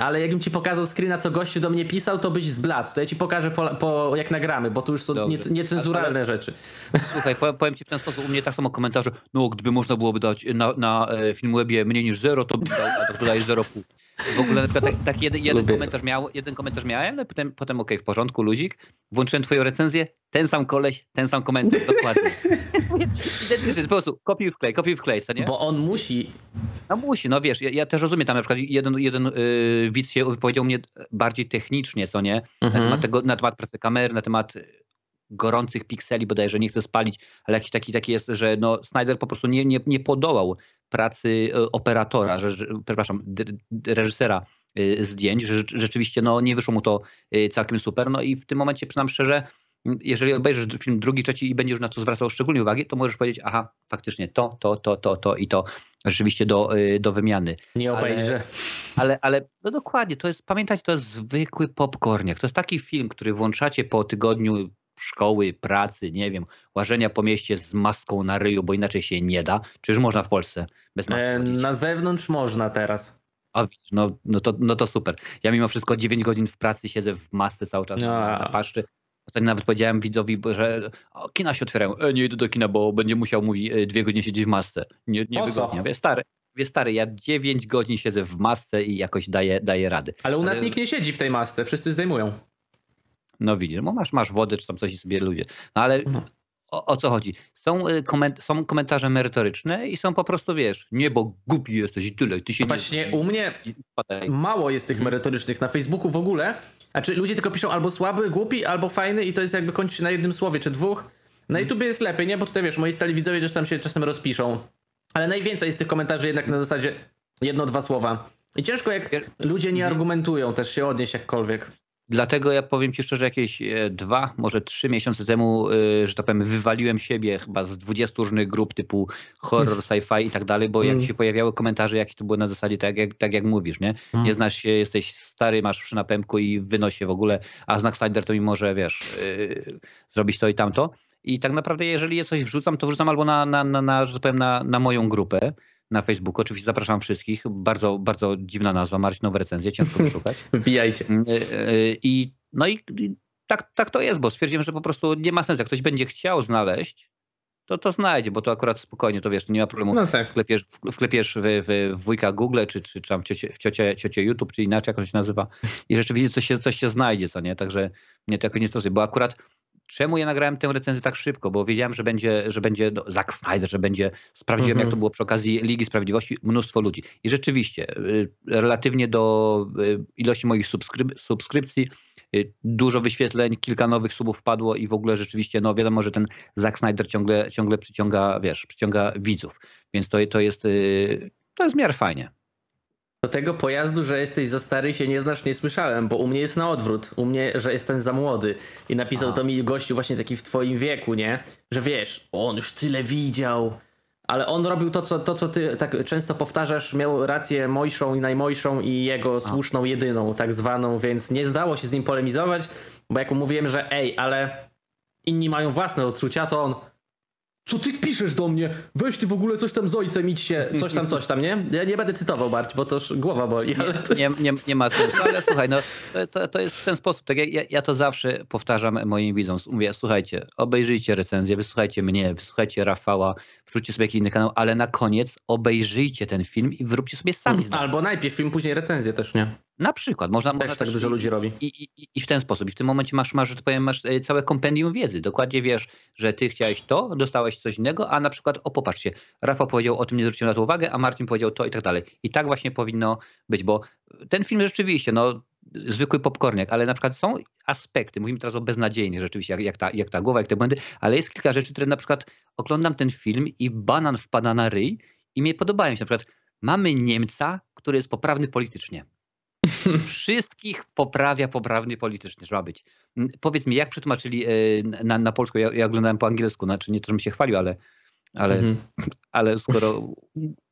ale jakbym ci pokazał screena, co gościu do mnie pisał, to byś zbladł. To ja ci pokażę po, po, jak nagramy, bo tu już są Dobrze. nie, niecenzuralne Ale- rzeczy. Słuchaj, powiem, ci w ten sposób, u mnie tak samo komentarze, no gdyby można byłoby dać na, na e, Filmwebie mniej niż zero, to bym dał, a tak dodajesz 0,5. W ogóle na przykład tak, tak jeden, jeden, komentarz miał, jeden komentarz miałem, ale potem, potem okej, w porządku, luzik, włączyłem twoją recenzję, ten sam koleś, ten sam komentarz, dokładnie. Po prostu kopiuj wklej, kopiuj wklej, co nie? Bo on musi. No musi, no wiesz, ja, ja też rozumiem, tam na przykład jeden, jeden yy, widz się wypowiedział mnie bardziej technicznie, co nie? Na Mhm. temat tego, na temat pracy kamery, na temat gorących pikseli bodajże, nie chcę spalić, ale jakiś taki, taki jest, że no Snyder po prostu nie, nie, nie podołał pracy y, operatora, że, przepraszam, reżysera y, zdjęć, że rzecz- rzeczywiście no, nie wyszło mu to y, całkiem super, no i w tym momencie przyznam szczerze, jeżeli obejrzysz film drugi, trzeci i będziesz na to zwracał szczególnie uwagi, to możesz powiedzieć, aha, faktycznie to, to, to, to, to i to rzeczywiście do, do wymiany. Nie Ale- obejrzę. Ale, ale no dokładnie, to jest, pamiętajcie, to jest zwykły popcorniak. To jest taki film, który włączacie po tygodniu szkoły, pracy, nie wiem, łażenia po mieście z maską na ryju, bo inaczej się nie da. Czyż można w Polsce bez maski E, na zewnątrz można teraz. A no, no, to, no to super. Ja mimo wszystko 9 godzin w pracy siedzę w masce cały czas na, A. na paszczy. Ostatnio nawet powiedziałem widzowi, że o, kina się otwierają. E, nie idę do kina, bo będzie musiał, mówi, e, dwie godziny siedzieć w masce. Nie, nie Po wygodnie. co? Wie, stary, wie, stary, ja 9 godzin siedzę w masce i jakoś daję, daję rady. Ale u nas Ale- nikt nie siedzi w tej masce, wszyscy zdejmują. No widzisz, bo masz, masz wodę czy tam coś i sobie ludzie. No ale No. o, o co chodzi? Są, y, koment, są komentarze merytoryczne i są po prostu, wiesz, nie, bo głupi jesteś i tyle. Ty się Właśnie nie... u mnie mało jest tych Mhm. merytorycznych na Facebooku w ogóle. Znaczy ludzie tylko piszą albo słaby, głupi, albo fajny i to jest jakby kończy się na jednym słowie czy dwóch. Na Mhm. YouTubie jest lepiej, nie? Bo tutaj wiesz, moi stali widzowie też tam się czasem rozpiszą. Ale najwięcej jest tych komentarzy jednak na zasadzie jedno, dwa słowa. I ciężko jak ludzie nie Mhm. argumentują też się odnieść jakkolwiek. Dlatego ja powiem ci szczerze, jakieś e, dwa, może trzy miesiące temu, e, że tak powiem, wywaliłem siebie chyba z 20 różnych grup typu horror, sci-fi i tak dalej, bo jak Mm. się pojawiały komentarze, jakie to były na zasadzie tak jak, tak jak mówisz, nie? Mm. Nie znasz się, jesteś stary, masz przy napępku i się w ogóle, a znak Snyder to mi może, wiesz, yy, zrobić to i tamto. I tak naprawdę, jeżeli ja coś wrzucam, to wrzucam albo na, na, na, na że tak powiem, na, na moją grupę na Facebooku. Oczywiście zapraszam wszystkich. Bardzo, bardzo dziwna nazwa, Marcinowe recenzje, ciężko wyszukać. Wbijajcie. Yy, yy, I no i, tak, tak to jest, bo stwierdziłem, że po prostu nie ma sensu. Jak ktoś będzie chciał znaleźć, to to znajdzie, bo to akurat spokojnie, to wiesz, nie ma problemu No tak. wklepiesz, wklepiesz w, w, w wujka Google, czy, czy, czy tam ciocie, w ciocie, ciocie YouTube, czy inaczej jak on się nazywa i rzeczywiście coś się, coś się znajdzie, co nie? Także mnie to jakoś nie stosuje, bo akurat czemu ja nagrałem tę recenzję tak szybko? Bo wiedziałem, że będzie, że będzie no, Zack Snyder, że będzie, sprawdziłem Mhm. jak to było przy okazji Ligi Sprawiedliwości, mnóstwo ludzi. I rzeczywiście, y, relatywnie do y, ilości moich subskryp- subskrypcji, y, dużo wyświetleń, kilka nowych subów wpadło i w ogóle rzeczywiście, no wiadomo, że ten Zack Snyder ciągle, ciągle przyciąga, wiesz, przyciąga widzów. Więc to, to jest to jest w miarę fajnie. Do tego pojazdu, że jesteś za stary się nie znasz, nie słyszałem, bo u mnie jest na odwrót. U mnie, że jestem za młody. I napisał A. to mi gościu właśnie taki w twoim wieku, nie? Że wiesz, on już tyle widział. Ale on robił to, co, to, co ty tak często powtarzasz, miał rację mojszą i najmojszą i jego słuszną jedyną, tak zwaną, więc nie zdało się z nim polemizować, bo jak mu mówiłem, że ej, ale inni mają własne odczucia, to on co ty piszesz do mnie? Weź ty w ogóle coś tam z ojcem, idźcie, coś tam, coś tam, nie? Ja nie będę cytował, Barć, bo to już głowa boli, ale. Nie, nie, nie ma sensu, ale słuchaj, no, to, to, jest w ten sposób. Tak jak ja, ja to zawsze powtarzam moim widzom. Mówię, słuchajcie, obejrzyjcie recenzję, wysłuchajcie mnie, wysłuchajcie Rafała, wrzućcie sobie jakiś inny kanał, ale na koniec obejrzyjcie ten film i wyróbcie sobie sami zdanie. Albo najpierw film, później recenzję też, nie? Na przykład. Można, można tak dużo i- ludzi robi. I, i, I w ten sposób. I w tym momencie masz, masz, że tak powiem, masz e, całe kompendium wiedzy. Dokładnie wiesz, że ty chciałeś to, dostałeś coś innego, a na przykład, o popatrzcie, Rafał powiedział o tym, nie zwróciłem na to uwagę, a Marcin powiedział to i tak dalej. I tak właśnie powinno być, bo ten film rzeczywiście, no zwykły popcorniak, ale na przykład są aspekty, mówimy teraz o beznadziejnych rzeczywiście, jak, jak, ta, jak ta głowa, jak te błędy, ale jest kilka rzeczy, które na przykład oglądam ten film i banan wpada na ryj i mnie podobają się. Na przykład mamy Niemca, który jest poprawny politycznie. Wszystkich poprawia poprawny polityczny, trzeba być. Mm, powiedz mi, jak przetłumaczyli e, na, na polsku? Ja, ja oglądałem po angielsku, znaczy nie to, żebym się chwalił, ale, ale, mhm. ale skoro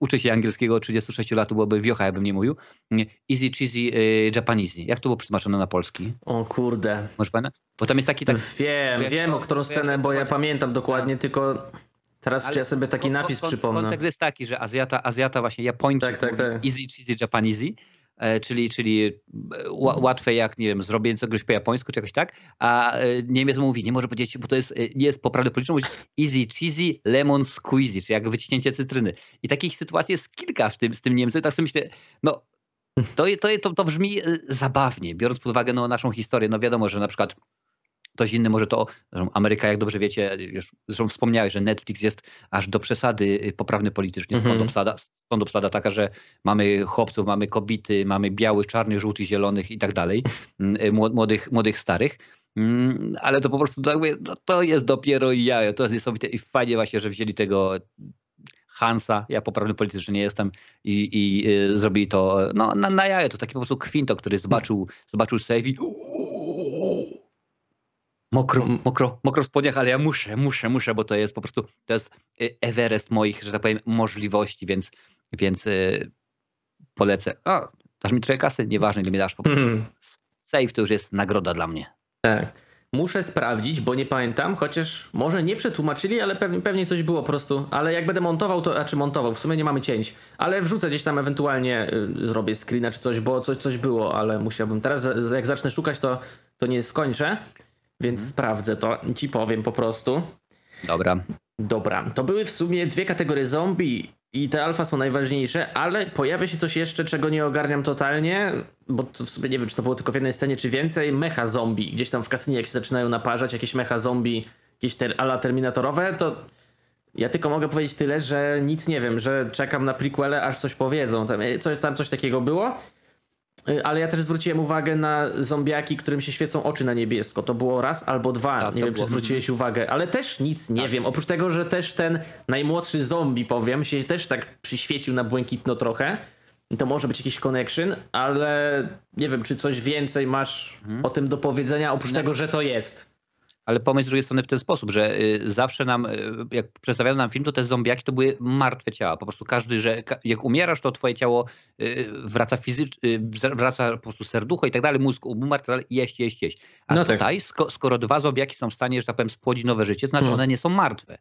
uczę się angielskiego od 36 lat, byłoby wiocha, jakbym nie mówił. Easy cheesy y, Japanese. Jak to było przetłumaczone na polski? O kurde. Może pana? Bo tam jest taki... Tak, wiem, wiem o którą scenę, bo ja pamiętam dokładnie, tylko... Teraz Ale ja sobie taki napis przypomnę. Kontekst jest taki, że Azjata, Azjata właśnie Japończyk tak, tak, tak. easy cheesy Japanese czyli, czyli e, łatwe jak, nie wiem, zrobienie czegoś po japońsku, czegoś tak, a e, Niemiec mówi, nie może powiedzieć, bo to jest, nie jest poprawne polityczne, mówi easy cheesy lemon squeezy, czyli jak wyciśnięcie cytryny. I takich sytuacji jest kilka w tym, z tym Niemcem, tak sobie myślę, no to, to, to, to brzmi zabawnie, biorąc pod uwagę no, naszą historię. No wiadomo, że na przykład Ktoś inny może to, Ameryka, jak dobrze wiecie, już zresztą wspomniałeś, że Netflix jest aż do przesady y, poprawny politycznie. Stąd, mm -hmm. obsada, stąd obsada taka, że mamy chłopców, mamy kobiety, mamy białych, czarnych, żółtych, zielonych i tak dalej, mm, y, młodych, młodych starych. Mm, ale to po prostu no, to jest dopiero jajo, to jest niesamowite i fajnie właśnie, że wzięli tego Hansa, ja poprawny politycznie nie jestem i, i y, zrobili to no, na, na jajo, to taki po prostu kwinto, który zobaczył, zobaczył save i mokro, mokro, mokro w spodniach, ale ja muszę, muszę, muszę, bo to jest po prostu, to jest y, Everest moich, że tak powiem, możliwości, więc, więc yy, polecę. O, dasz mi trochę kasy? Nieważne, ile mi dasz, po prostu. Mm. Save to już jest nagroda dla mnie. Tak. Muszę sprawdzić, bo nie pamiętam, chociaż może nie przetłumaczyli, ale pewnie, pewnie coś było po prostu. Ale jak będę montował, to, a czy montował, w sumie nie mamy cięć. Ale wrzucę gdzieś tam ewentualnie, y, zrobię screena czy coś, bo coś, coś było, ale musiałbym. Teraz jak zacznę szukać, to, to nie skończę. Więc mhm. sprawdzę to i ci powiem po prostu. Dobra. Dobra, to były w sumie dwie kategorie zombie i te alfa są najważniejsze, ale pojawia się coś jeszcze, czego nie ogarniam totalnie, bo to w sumie nie wiem, czy to było tylko w jednej scenie, czy więcej. Mecha zombie. Gdzieś tam w kasynie, jak się zaczynają naparzać, jakieś mecha zombie, jakieś ter ala terminatorowe, to ja tylko mogę powiedzieć tyle, że nic nie wiem, że czekam na prequele, aż coś powiedzą. Tam coś, tam coś takiego było. Y, ale ja też zwróciłem uwagę na zombiaki, którym się świecą oczy na niebiesko. To było raz albo dwa. Tak, nie wiem, było. czy zwróciłeś uwagę, ale też nic nie tak. wiem. Oprócz tego, że też ten najmłodszy zombie, powiem, się też tak przyświecił na błękitno trochę. To może być jakiś connection, ale nie wiem, czy coś więcej masz hmm. o tym do powiedzenia, oprócz no. tego, że to jest. Ale pomysł z drugiej strony w ten sposób, że y, zawsze nam, y, jak przedstawiano nam film, to te zombiaki to były martwe ciała. Po prostu każdy, że jak umierasz, to twoje ciało y, wraca fizycznie, wraca po prostu serducho i tak dalej, mózg umarł, tak dalej, jeść, jeść, jeść. A no tak. tutaj, skoro dwa zombiaki są w stanie, że tak powiem, spłodzić nowe życie, to znaczy hmm. one nie są martwe.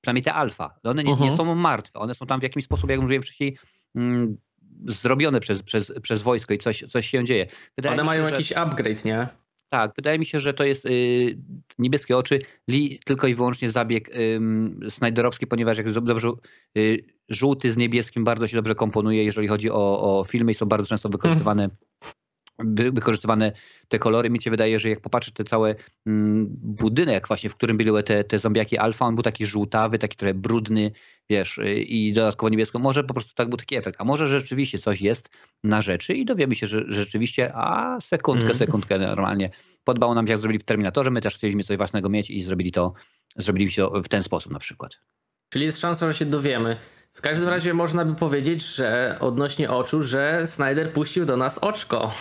Przynajmniej te alfa. One nie, uh -huh. nie mhm. są martwe. One są tam w jakimś sposób, jak mówiłem wcześniej, mm, zrobione przez, przez, przez wojsko i coś, coś się dzieje. Wydaje One mają że... jakiś upgrade, nie? Tak, wydaje mi się, że to jest y, niebieskie oczy, li, tylko i wyłącznie zabieg y, Snyderowski, ponieważ jak dobrze, y, żółty z niebieskim bardzo się dobrze komponuje, jeżeli chodzi o, o filmy i są bardzo często wykorzystywane wykorzystywane te kolory. Mi się wydaje, że jak popatrzysz te całe mm, budynek właśnie, w którym były te, te zombiaki alfa, on był taki żółtawy, taki trochę brudny, wiesz, y, i dodatkowo niebiesko. Może po prostu tak był taki efekt, a może rzeczywiście coś jest na rzeczy i dowiemy się, że, rzeczywiście, a sekundkę, mm. sekundkę normalnie. Podobało nam się, jak zrobili w Terminatorze, my też chcieliśmy coś własnego mieć i zrobili to, zrobili to w ten sposób na przykład. Czyli jest szansa, że się dowiemy. W każdym razie można by powiedzieć, że odnośnie oczu, że Snyder puścił do nas oczko.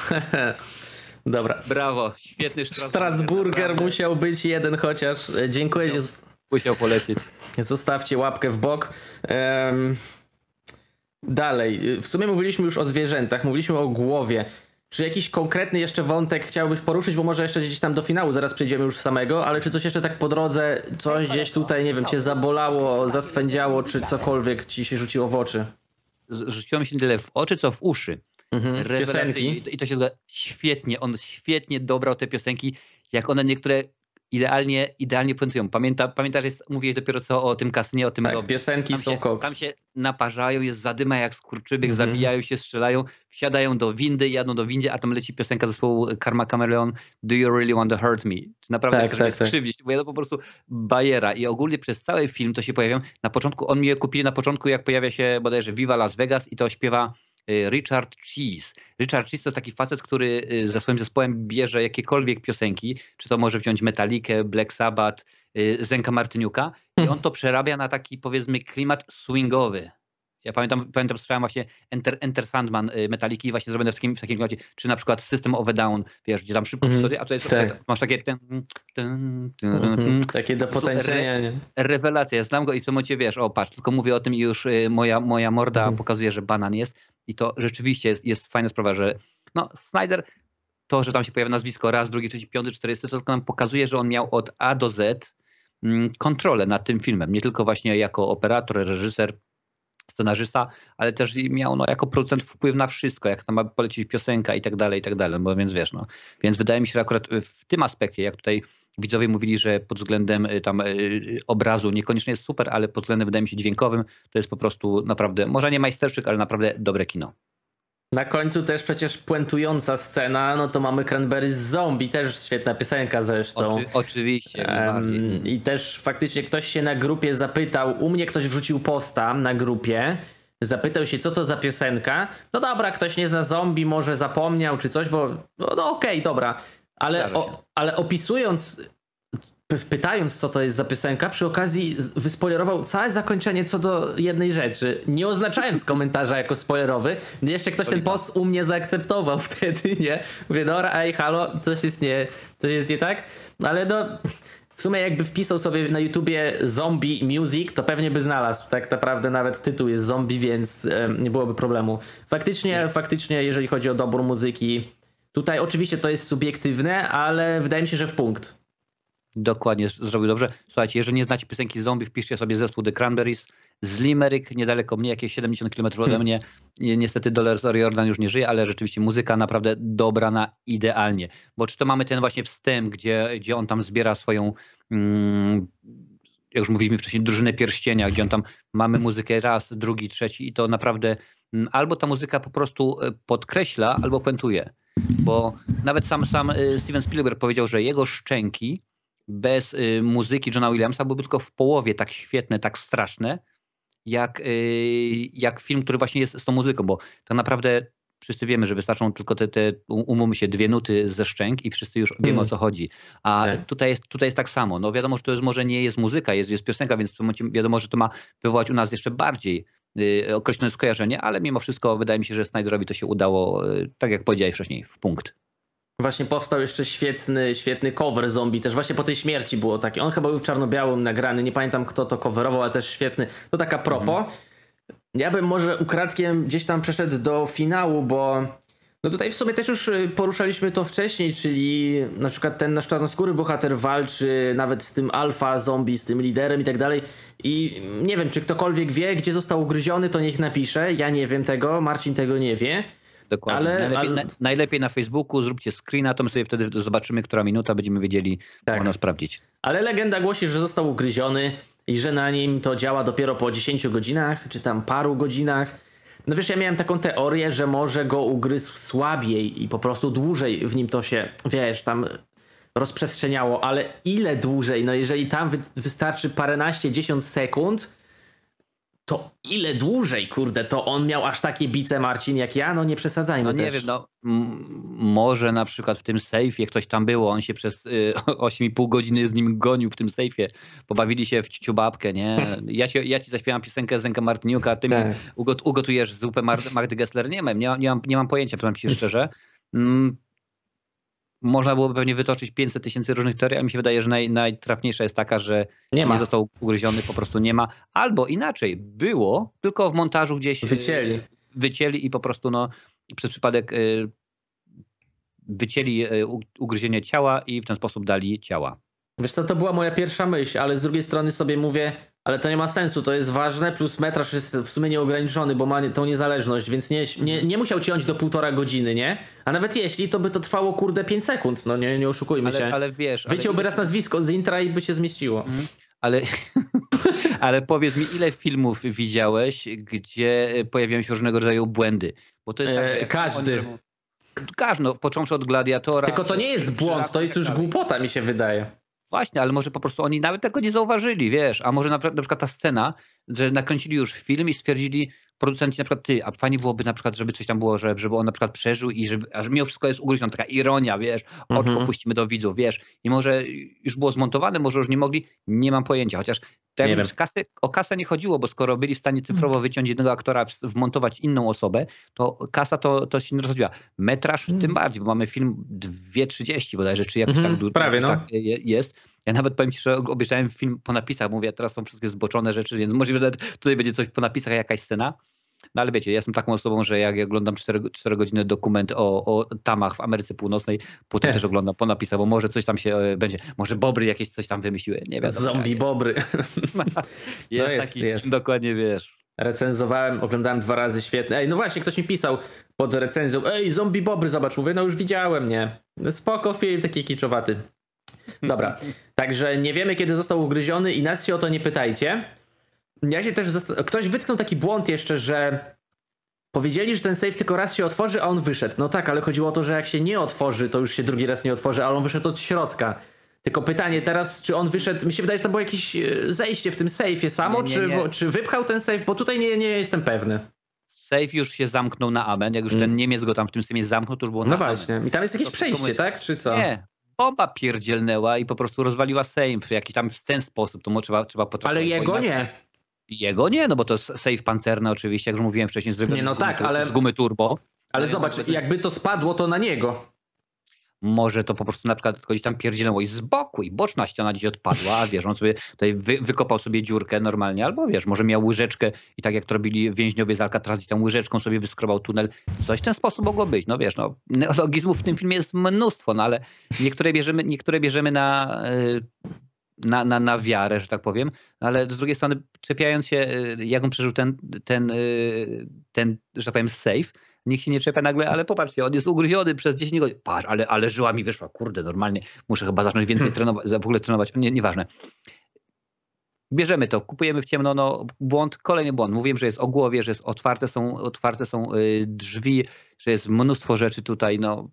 Dobra. Brawo, świetny Strasburger musiał być jeden chociaż. Dziękuję. Musiał, polecieć. Zostawcie łapkę w bok. Um, dalej. W sumie mówiliśmy już o zwierzętach, mówiliśmy o głowie. Czy jakiś konkretny jeszcze wątek chciałbyś poruszyć, bo może jeszcze gdzieś tam do finału zaraz przejdziemy już samego, ale czy coś jeszcze tak po drodze, coś gdzieś tutaj, nie wiem, cię zabolało, zaswędziało, czy cokolwiek ci się rzuciło w oczy? Rzuciło mi się tyle w oczy, co w uszy. Mhm, piosenki. I to się świetnie, on świetnie dobrał te piosenki, jak one niektóre idealnie, idealnie puentują. Pamięta, pamiętasz, jest, mówiłeś dopiero co o tym kasynie, o tym tak, piosenki tam są się, koks. Tam się naparzają, jest zadyma jak skurczybyk, mm -hmm. zabijają się, strzelają, wsiadają do windy, jadą do windzie, a tam leci piosenka zespołu Karma Chameleon Do you really want to hurt me? Naprawdę tak, tak, tak. skrzywdzić, bo ja to po prostu bajera i ogólnie przez cały film to się pojawiają. Na początku, on mi je kupili na początku, jak pojawia się bodajże Viva Las Vegas i to śpiewa Richard Cheese. Richard Cheese to taki facet, który y, ze swoim zespołem bierze jakiekolwiek piosenki, czy to może wziąć Metalikę, Black Sabbath, y, Zenka Martyniuka i hmm. on to przerabia na taki powiedzmy klimat swingowy. Ja pamiętam, pamiętam słyszałem właśnie Enter, Enter Sandman y, Metaliki właśnie zrobione w takim, w takim klimacie, czy na przykład System of a Down, wiesz, gdzie tam szybko mm, historia, a to jest, tak. masz takie ten, ten, ten, mm -hmm. takie do potęczenia, nie? Rewelacja, znam go i w tym momencie wiesz, o patrz, tylko mówię o tym i już y, moja, moja morda mm. pokazuje, że banan jest i to rzeczywiście jest, jest fajna sprawa, że no Snyder to, że tam się pojawia nazwisko raz, drugi, trzeci, piąty, czterdziesty, to tylko nam pokazuje, że on miał od A do Z mm, kontrolę nad tym filmem. Nie tylko właśnie jako operator, reżyser, scenarzysta, ale też miał no, jako producent wpływ na wszystko, jak tam ma polecieć piosenka i tak dalej, i tak dalej, bo więc wiesz, no. Więc wydaje mi się, że akurat w tym aspekcie, jak tutaj widzowie mówili, że pod względem y, tam y, obrazu niekoniecznie jest super, ale pod względem wydaje mi się dźwiękowym to jest po prostu naprawdę, może nie majsterczyk, ale naprawdę dobre kino. Na końcu też przecież puentująca scena, no to mamy Cranberry z Zombie, też świetna piosenka zresztą. Oczy, oczywiście. Um, I też faktycznie ktoś się na grupie zapytał, u mnie ktoś wrzucił posta na grupie, zapytał się co to za piosenka. No dobra, ktoś nie zna zombie, może zapomniał czy coś, bo no, no okej, okay, dobra. Ale, o, ale opisując pytając, co to jest za piosenka, przy okazji wyspoilerował całe zakończenie co do jednej rzeczy, nie oznaczając komentarza jako spoilerowy. Jeszcze ktoś ten post u mnie zaakceptował wtedy, nie? Mówię, dobra, ej, halo, coś jest nie, coś jest nie tak? No ale no, w sumie jakby wpisał sobie na YouTubie zombie music, to pewnie by znalazł. Tak naprawdę nawet tytuł jest zombie, więc nie byłoby problemu. Faktycznie, faktycznie, jeżeli chodzi o dobór muzyki, tutaj oczywiście to jest subiektywne, ale wydaje mi się, że w punkt. Dokładnie, zrobił dobrze. Słuchajcie, jeżeli nie znacie piosenki zombie, wpiszcie sobie zespół The Cranberries z Limerick, niedaleko mnie, jakieś 70 km ode hmm. mnie. Niestety Dolores O'Riordan już nie żyje, ale rzeczywiście muzyka naprawdę dobrana idealnie. Bo czy to mamy ten właśnie wstęp, gdzie, gdzie on tam zbiera swoją, mm, jak już mówiliśmy wcześniej, drużynę pierścienia, gdzie on tam mamy muzykę raz, drugi, trzeci i to naprawdę mm, albo ta muzyka po prostu e, podkreśla, albo puentuje. Bo nawet sam, sam e, Steven Spielberg powiedział, że jego szczęki bez y, muzyki Johna Williamsa byłby tylko w połowie tak świetne, tak straszne, jak, y, jak film, który właśnie jest z tą muzyką, bo tak naprawdę wszyscy wiemy, że wystarczą tylko te, te umówmy się, dwie nuty ze szczęk i wszyscy już wiemy o hmm. co chodzi. A tak. tutaj, jest, tutaj jest tak samo. No wiadomo, że to jest, może nie jest muzyka, jest, jest piosenka, więc w tym momencie wiadomo, że to ma wywołać u nas jeszcze bardziej y, określone skojarzenie, ale mimo wszystko wydaje mi się, że Snyderowi to się udało, y, tak jak powiedziałeś wcześniej, w punkt. Właśnie powstał jeszcze świetny, świetny cover zombie, też właśnie po tej śmierci było taki. On chyba był w czarno-białym nagrany, nie pamiętam kto to coverował, ale też świetny. To taka propos. Mhm. Ja bym może ukradkiem gdzieś tam przeszedł do finału, bo no tutaj w sumie też już y, poruszaliśmy to wcześniej, czyli na przykład ten nasz czarnoskóry bohater walczy nawet z tym alfa zombie, z tym liderem i tak dalej. I nie wiem, czy ktokolwiek wie, gdzie został ugryziony, to niech napisze. Ja nie wiem tego, Marcin tego nie wie. Dokładnie. Ale, najlepiej, ale... Na, najlepiej, na Facebooku, zróbcie screena, to my sobie wtedy zobaczymy, która minuta, będziemy wiedzieli, tak. można sprawdzić. Ale legenda głosi, że został ugryziony i że na nim to działa dopiero po 10 godzinach, czy tam paru godzinach. No wiesz, ja miałem taką teorię, że może go ugryzł słabiej i po prostu dłużej w nim to się, wiesz, tam rozprzestrzeniało, ale ile dłużej? No jeżeli tam wy wystarczy paręnaście, dziesiąt sekund, to ile dłużej, kurde, to on miał aż takie bice, Marcin, jak ja? No nie przesadzajmy No nie też. wiem, no może na przykład w tym sejfie ktoś tam było, on się przez y, 8,5 godziny z nim gonił w tym sejfie, pobawili się w ciubabkę, nie? Ja ci, ja ci zaśpiewam piosenkę Zenka Martiniuka, a ty tak. mi ugotujesz zupę Magdy Gessler? Nie nie, nie, mam, nie mam pojęcia, powiem ci szczerze. Mm, można byłoby pewnie wytoczyć 500 tysięcy różnych teorii, ale mi się wydaje, że naj, najtrafniejsza jest taka, że nie, nie został ugryziony, po prostu nie ma. Albo inaczej, było, tylko w montażu gdzieś e, wycięli, wycięli i po prostu no, przez przypadek y, wycięli y, ugryzienie ciała i w ten sposób dali ciała. Wiesz co, to była moja pierwsza myśl, ale z drugiej strony sobie mówię, ale to nie ma sensu, to jest ważne, plus metraż jest w sumie nieograniczony, bo ma tą niezależność, więc nie, nie, nie musiał ciąć do półtora godziny, nie? A nawet jeśli, to by to trwało kurde 5 sekund, no nie, nie oszukujmy ale, się. Ale wiesz... Wyciąłby ale... raz nazwisko z intra i by się zmieściło. Mhm. Ale, ale powiedz mi, ile filmów widziałeś, gdzie pojawiają się różnego rodzaju błędy? Bo to jest tak, e, każdy. Każdy, no, począwszy od Gladiatora. Tylko to nie jest błąd, to jest już głupota mi się wydaje. Właśnie, ale może po prostu oni nawet tego nie zauważyli, wiesz, a może na, na przykład ta scena, że nakręcili już film i stwierdzili, producenci na przykład ty, a fajnie byłoby na przykład, żeby coś tam było, żeby, żeby on na przykład przeżył i żeby, aż mimo wszystko jest ugryzione, taka ironia, wiesz, oczko Mhm. puścimy do widzów, wiesz, i może już było zmontowane, może już nie mogli, nie mam pojęcia, chociaż tak Nie kasy, o kasę nie chodziło, bo skoro byli w stanie cyfrowo wyciąć jednego aktora, wmontować inną osobę, to kasa to, to się nie rozchodziła. Metraż Mm. tym bardziej, bo mamy film 2.30 bodajże, czy jakoś Mhm, tak dużo prawie, no. tak je- jest. Ja nawet powiem ci, że obejrzałem film po napisach, mówię, teraz są wszystkie zboczone rzeczy, więc możliwe, że tutaj będzie coś po napisach, jakaś scena. No ale wiecie, ja jestem taką osobą, że jak ja oglądam 4, 4 godziny dokument o, o tamach w Ameryce Północnej, potem też oglądam po napisach, bo może coś tam się e, będzie, może Bobry jakieś coś tam wymyśliły, nie wiadomo. Zombie jak bobry. jest. No jest, taki jest. dokładnie wiesz. Recenzowałem, oglądałem dwa razy, świetnie. Ej, no właśnie, ktoś mi pisał pod recenzją, ej, zombie bobry, zobacz, mówię, no już widziałem, nie? No Spoko film, taki kiczowaty. Dobra, także nie wiemy, kiedy został ugryziony i nas się o to nie pytajcie. Ja się też Ktoś wytknął taki błąd jeszcze, że powiedzieli, że ten safe tylko raz się otworzy, a on wyszedł. No tak, ale chodziło o to, że jak się nie otworzy, to już się drugi raz nie otworzy, ale on wyszedł od środka. Tylko pytanie teraz, czy on wyszedł, mi się wydaje, że to było jakieś e, zejście w tym sejfie samo, Nie, nie, czy, nie. bo- czy wypchał ten safe, bo tutaj nie, nie jestem pewny. Safe już się zamknął na amen, jak już Mm. ten Niemiec go tam w tym systemie zamknął, to już było No na amen. właśnie. I tam jest jakieś To przejście, komuś- tak? Czy co? Nie, bomba pierdzielnęła i po prostu rozwaliła Sejm w jakiś tam w ten sposób, to trzeba, trzeba potraktować. Ale jego nie. Jego nie, no bo to jest safe pancerny oczywiście, jak już mówiłem wcześniej, zrobiony Nie, no z gumy, tak, ale- z gumy turbo. Ale Ale zobacz, jakby- jakby to spadło, to na niego. Może to po prostu na przykład gdzieś tam pierdzielnęło i z boku i boczna ściana gdzieś odpadła, a wiesz, on sobie tutaj wy, wykopał sobie dziurkę normalnie, albo wiesz, może miał łyżeczkę i tak jak to robili więźniowie z Alcatraz i tam łyżeczką sobie wyskrobał tunel. Coś w ten sposób mogło być, no wiesz, no neologizmów w tym filmie jest mnóstwo, no ale niektóre bierzemy, niektóre bierzemy na, y, na, na, na wiarę, że tak powiem, no ale z drugiej strony czepiając się, y, jak on przeżył ten, ten, y, ten że tak powiem, safe, nikt się nie czepia nagle, ale popatrzcie, on jest ugryziony przez 10 godzin. Patrz, ale, ale żyła mi wyszła, kurde, normalnie muszę chyba zacząć więcej Hmm. trenować, w ogóle trenować, nie, nieważne. Bierzemy to, kupujemy w ciemno, no błąd, kolejny błąd. Mówiłem, że jest o głowie, że jest otwarte są, otwarte są y, drzwi, że jest mnóstwo rzeczy tutaj, no.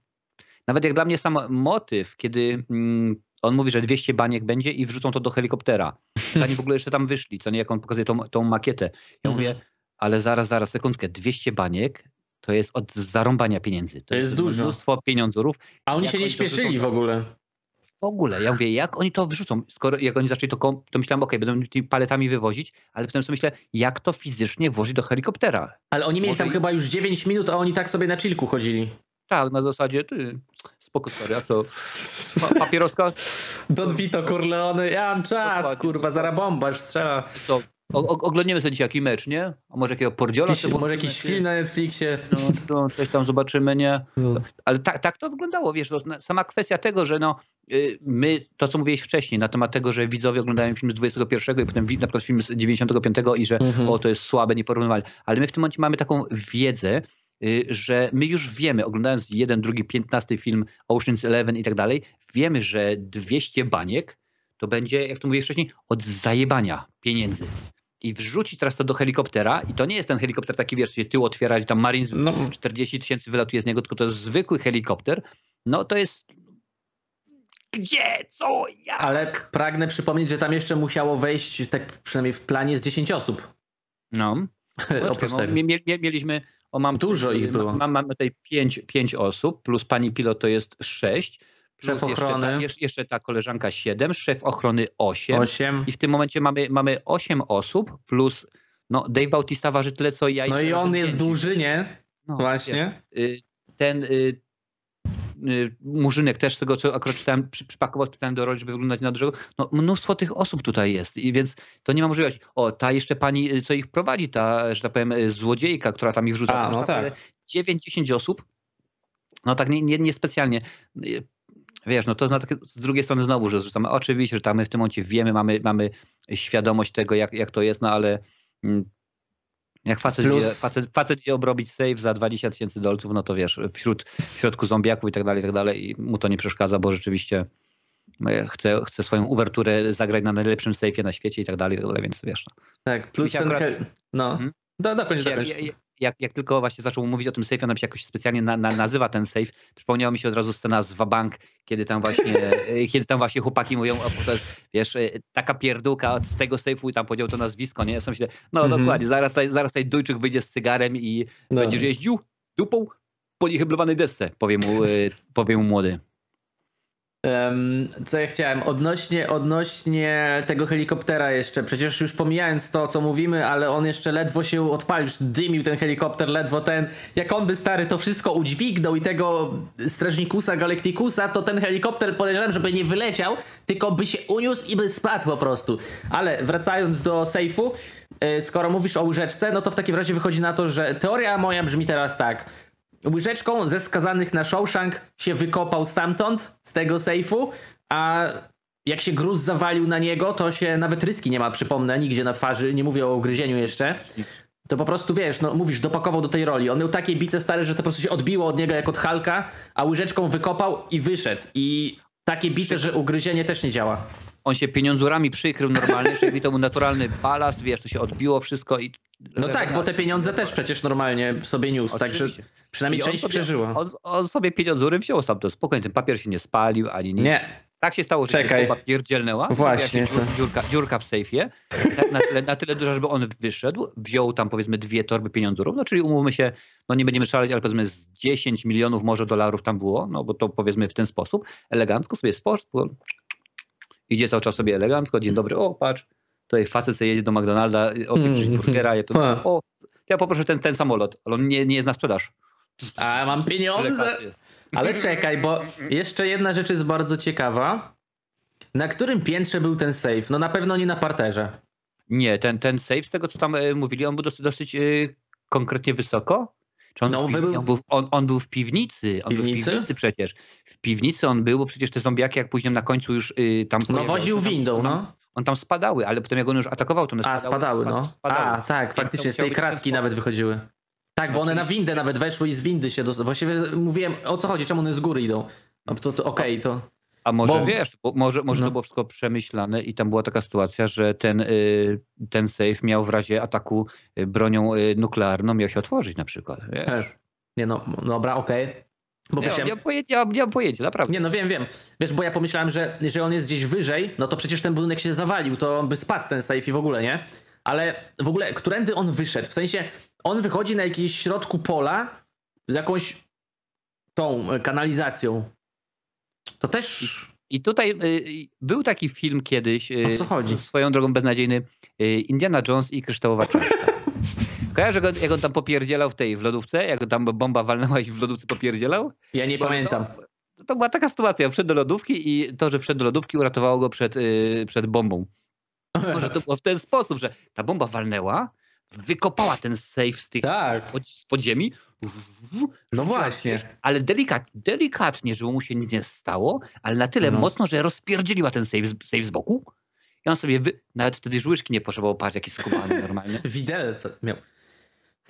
Nawet jak dla mnie sam motyw, kiedy mm, on mówi, że 200 baniek będzie i wrzucą to do helikoptera, zanim w ogóle jeszcze tam wyszli, co nie, jak on pokazuje tą, tą makietę. Ja Mhm. mówię, ale zaraz, zaraz, sekundkę, 200 baniek to jest od zarąbania pieniędzy. To jest dużo. Mnóstwo pieniądzów. A oni się nie oni to śpieszyli w ogóle. W ogóle, ja mówię, jak oni to wyrzucą? Skoro jak oni zaczęli to, to myślałem, okej, będą tymi paletami wywozić, ale potem sobie myślę, jak to fizycznie włożyć do helikoptera? Ale oni mieli Może tam i- chyba już 9 minut, a oni tak sobie na chillku chodzili. Tak, na zasadzie, ty, spoko, a co, pa, papieroska? Don Vito Corleone, ja mam czas, Dokładnie, kurwa, zaraz bomba strzela. Co, oglądniemy sobie dzisiaj jakiś mecz, nie? A może jakiego pordziola? Jakiś, może jakiś film na Netflixie. No, to coś tam zobaczymy, nie? No. Ale tak, tak to wyglądało, wiesz, to sama kwestia tego, że no, y, my, to co mówiłeś wcześniej na temat tego, że widzowie oglądają film z 21 i potem na przykład film z 95 i że Mhm. o, to jest słabe, nieporównywalne. Ale my w tym momencie mamy taką wiedzę, y, że my już wiemy, oglądając jeden, drugi, piętnasty film Ocean's Eleven i tak dalej, wiemy, że 200 baniek to będzie, jak to mówiłeś wcześniej, od zajebania pieniędzy. I wrzucić teraz to do helikoptera i to nie jest ten helikopter taki, wiesz, gdzie tył otwierać, tam Marines No, 40 tysięcy wylatuje z niego, tylko to jest zwykły helikopter, no to jest. Gdzie? Co? Ja? ale pragnę przypomnieć, że tam jeszcze musiało wejść, tak przynajmniej w planie, z 10 osób. No. Oprócz tego. mie- mie- mie- mieliśmy. O, mam Dużo tutaj, ich było. Mam, mamy tutaj 5 pięć osób, plus pani pilot to jest 6. Szef Jeszcze ochrony. ta, jeszcze, jeszcze ta koleżanka 7, szef ochrony 8. 8. I w tym momencie mamy, mamy 8 osób, plus no, Dave Bautista waży tyle co ja. No i on jest duży, nie? No, Właśnie. wiesz, y, ten y, y, Murzynek też z tego, co akurat czytałem, przy, przypakował specjalnie do roli, żeby wyglądać na dużego. No mnóstwo tych osób tutaj jest i więc to nie ma możliwości. O, ta jeszcze pani, co ich prowadzi, ta, że tak powiem, złodziejka, która tam ich rzuca. A, no tak. naprawdę 9-10 osób. No tak nie, nie, niespecjalnie. Y, Wiesz, no to takie- z drugiej strony znowu, że zrzucamy, oczywiście, że tam my w tym momencie wiemy, mamy, mamy świadomość tego, jak, jak to jest, no ale mm, jak facet, Plus- idzie, facet, facet obrobić save za 20 tysięcy dolców, no to wiesz, wśród, w środku zombiaków i tak dalej, i tak dalej i mu to nie przeszkadza, bo rzeczywiście e, chce, chce swoją uwerturę zagrać na najlepszym safe'ie na świecie i tak dalej, i tak dalej, więc wiesz. No. Tak, plus ten... akurat- He... No. Mhm. Do, dokończ, dokończ. jak, jak, jak tylko właśnie zaczął mówić o tym sejfie, ona się jakoś specjalnie na, na, nazywa ten sejf, przypomniała mi się od razu scena z Wabank, kiedy tam właśnie, kiedy tam właśnie chłopaki mówią, o, to jest, wiesz, taka pierdółka z tego sejfu i tam powiedział to nazwisko, nie? Ja sobie myślę, no mhm. dokładnie, zaraz, zaraz tutaj Dujczyk wyjdzie z cygarem i no. będziesz jeździł dupą po niechyblowanej desce, powie mu, powie mu młody. Co ja chciałem? Odnośnie, odnośnie tego helikoptera jeszcze, przecież już pomijając to, co mówimy, ale on jeszcze ledwo się odpalił, dymił ten helikopter, ledwo ten, jak on by stary to wszystko udźwignął i tego strażnikusa Galacticusa, to ten helikopter podejrzewam, żeby nie wyleciał, tylko by się uniósł i by spadł po prostu. Ale wracając do sejfu, e, skoro mówisz o łyżeczce, no to w takim razie wychodzi na to, że teoria moja brzmi teraz tak łyżeczką ze skazanych na Shawshank się wykopał stamtąd, z tego sejfu, a jak się gruz zawalił na niego, to się nawet ryski nie ma, przypomnę, nigdzie na twarzy, nie mówię o ugryzieniu jeszcze. To po prostu wiesz, no mówisz, dopakował do tej roli. On miał takie bice stare, że to po prostu się odbiło od niego jak od Halka, a łyżeczką wykopał i wyszedł. I takie bice, że ugryzienie też nie działa. On się pieniądzurami przykrył normalnie, czyli to był naturalny balast, wiesz, to się odbiło wszystko i... No tak, bo te pieniądze też przecież normalnie sobie niósł, Oczywiście. także Przynajmniej część sobie, przeżyła. On, on sobie pieniądzury wziął sam to spokojnie, ten papier się nie spalił ani nic. Nie. Tak się stało, że Czekaj. papier dzielnęła. Właśnie. Dziurka, dziurka w sejfie. Na, tyle, na tyle duża, żeby on wyszedł, wziął tam powiedzmy dwie torby pieniądzurów, no czyli umówmy się, no nie będziemy szaleć, ale powiedzmy z 10 milionów może dolarów tam było, no bo to powiedzmy w ten sposób, elegancko sobie sport, idzie cały czas sobie elegancko, dzień dobry, o patrz, tutaj facet sobie jedzie do McDonalda, opieprzyć mm, burgera, ja to, o, ja poproszę ten, ten samolot, ale on nie, nie jest na sprzedaż. A mam pieniądze. Ale czekaj, bo jeszcze jedna rzecz jest bardzo ciekawa. Na którym piętrze był ten safe? No na pewno nie na parterze. Nie, ten, ten safe, z tego co tam e, mówili, on był dosyć, dosyć yy, konkretnie wysoko. Czy on, no, piwni- był... On, był, on, on, był w piwnicy. On piwnicy? był w piwnicy przecież. W piwnicy on był, bo przecież te zombiaki jak później na końcu już yy, tam... No woził windą, no. On tam spadały, ale potem jak on już atakował, to one A, spadały, no. Spadały. A, tak, faktycznie z tej kratki nawet wychodziły. Tak, bo one na windę nawet weszły i z windy się dostały. Właściwie mówiłem, o co chodzi, czemu one z góry idą. No to, to okej, okay, to... A może bo... wiesz, bo może, może no. to było wszystko przemyślane i tam była taka sytuacja, że ten, y, ten safe miał w razie ataku y, bronią y, nuklearną, miał się otworzyć na przykład. Wiesz? Nie no, dobra, okej. Okay. Bo nie, myślałem... nie, mam pojęcia, nie mam pojęcia, naprawdę. Nie, no wiem, wiem. Wiesz, bo ja pomyślałem, że jeżeli on jest gdzieś wyżej, no to przecież ten budynek się zawalił, to on by spadł ten safe i w ogóle, nie? Ale w ogóle, którędy on wyszedł? W sensie, on wychodzi na jakieś środku pola z jakąś tą kanalizacją. To też. I, tutaj y, był taki film kiedyś. Y, o co chodzi? Swoją drogą beznadziejny. Y, Indiana Jones i kryształowa czaszka. Kojarzę go, jak on tam popierdzielał w tej, w lodówce? Jak tam bomba walnęła i w lodówce popierdzielał? Ja nie Bo pamiętam. To, to, była taka sytuacja. Wszedł do lodówki i to, że wszedł do lodówki uratowało go przed, przed bombą. Może to było w ten sposób, że ta bomba walnęła, wykopała ten safe z tych tak. z podziemi. No właśnie. Ale delikat, delikatnie, żeby mu się nic nie stało, ale na tyle no. mocno, że rozpierdzieliła ten safe, safe z boku. I on sobie, wy... nawet wtedy już łyżki nie potrzebował, patrz, jaki skubany normalnie. Widelec miał.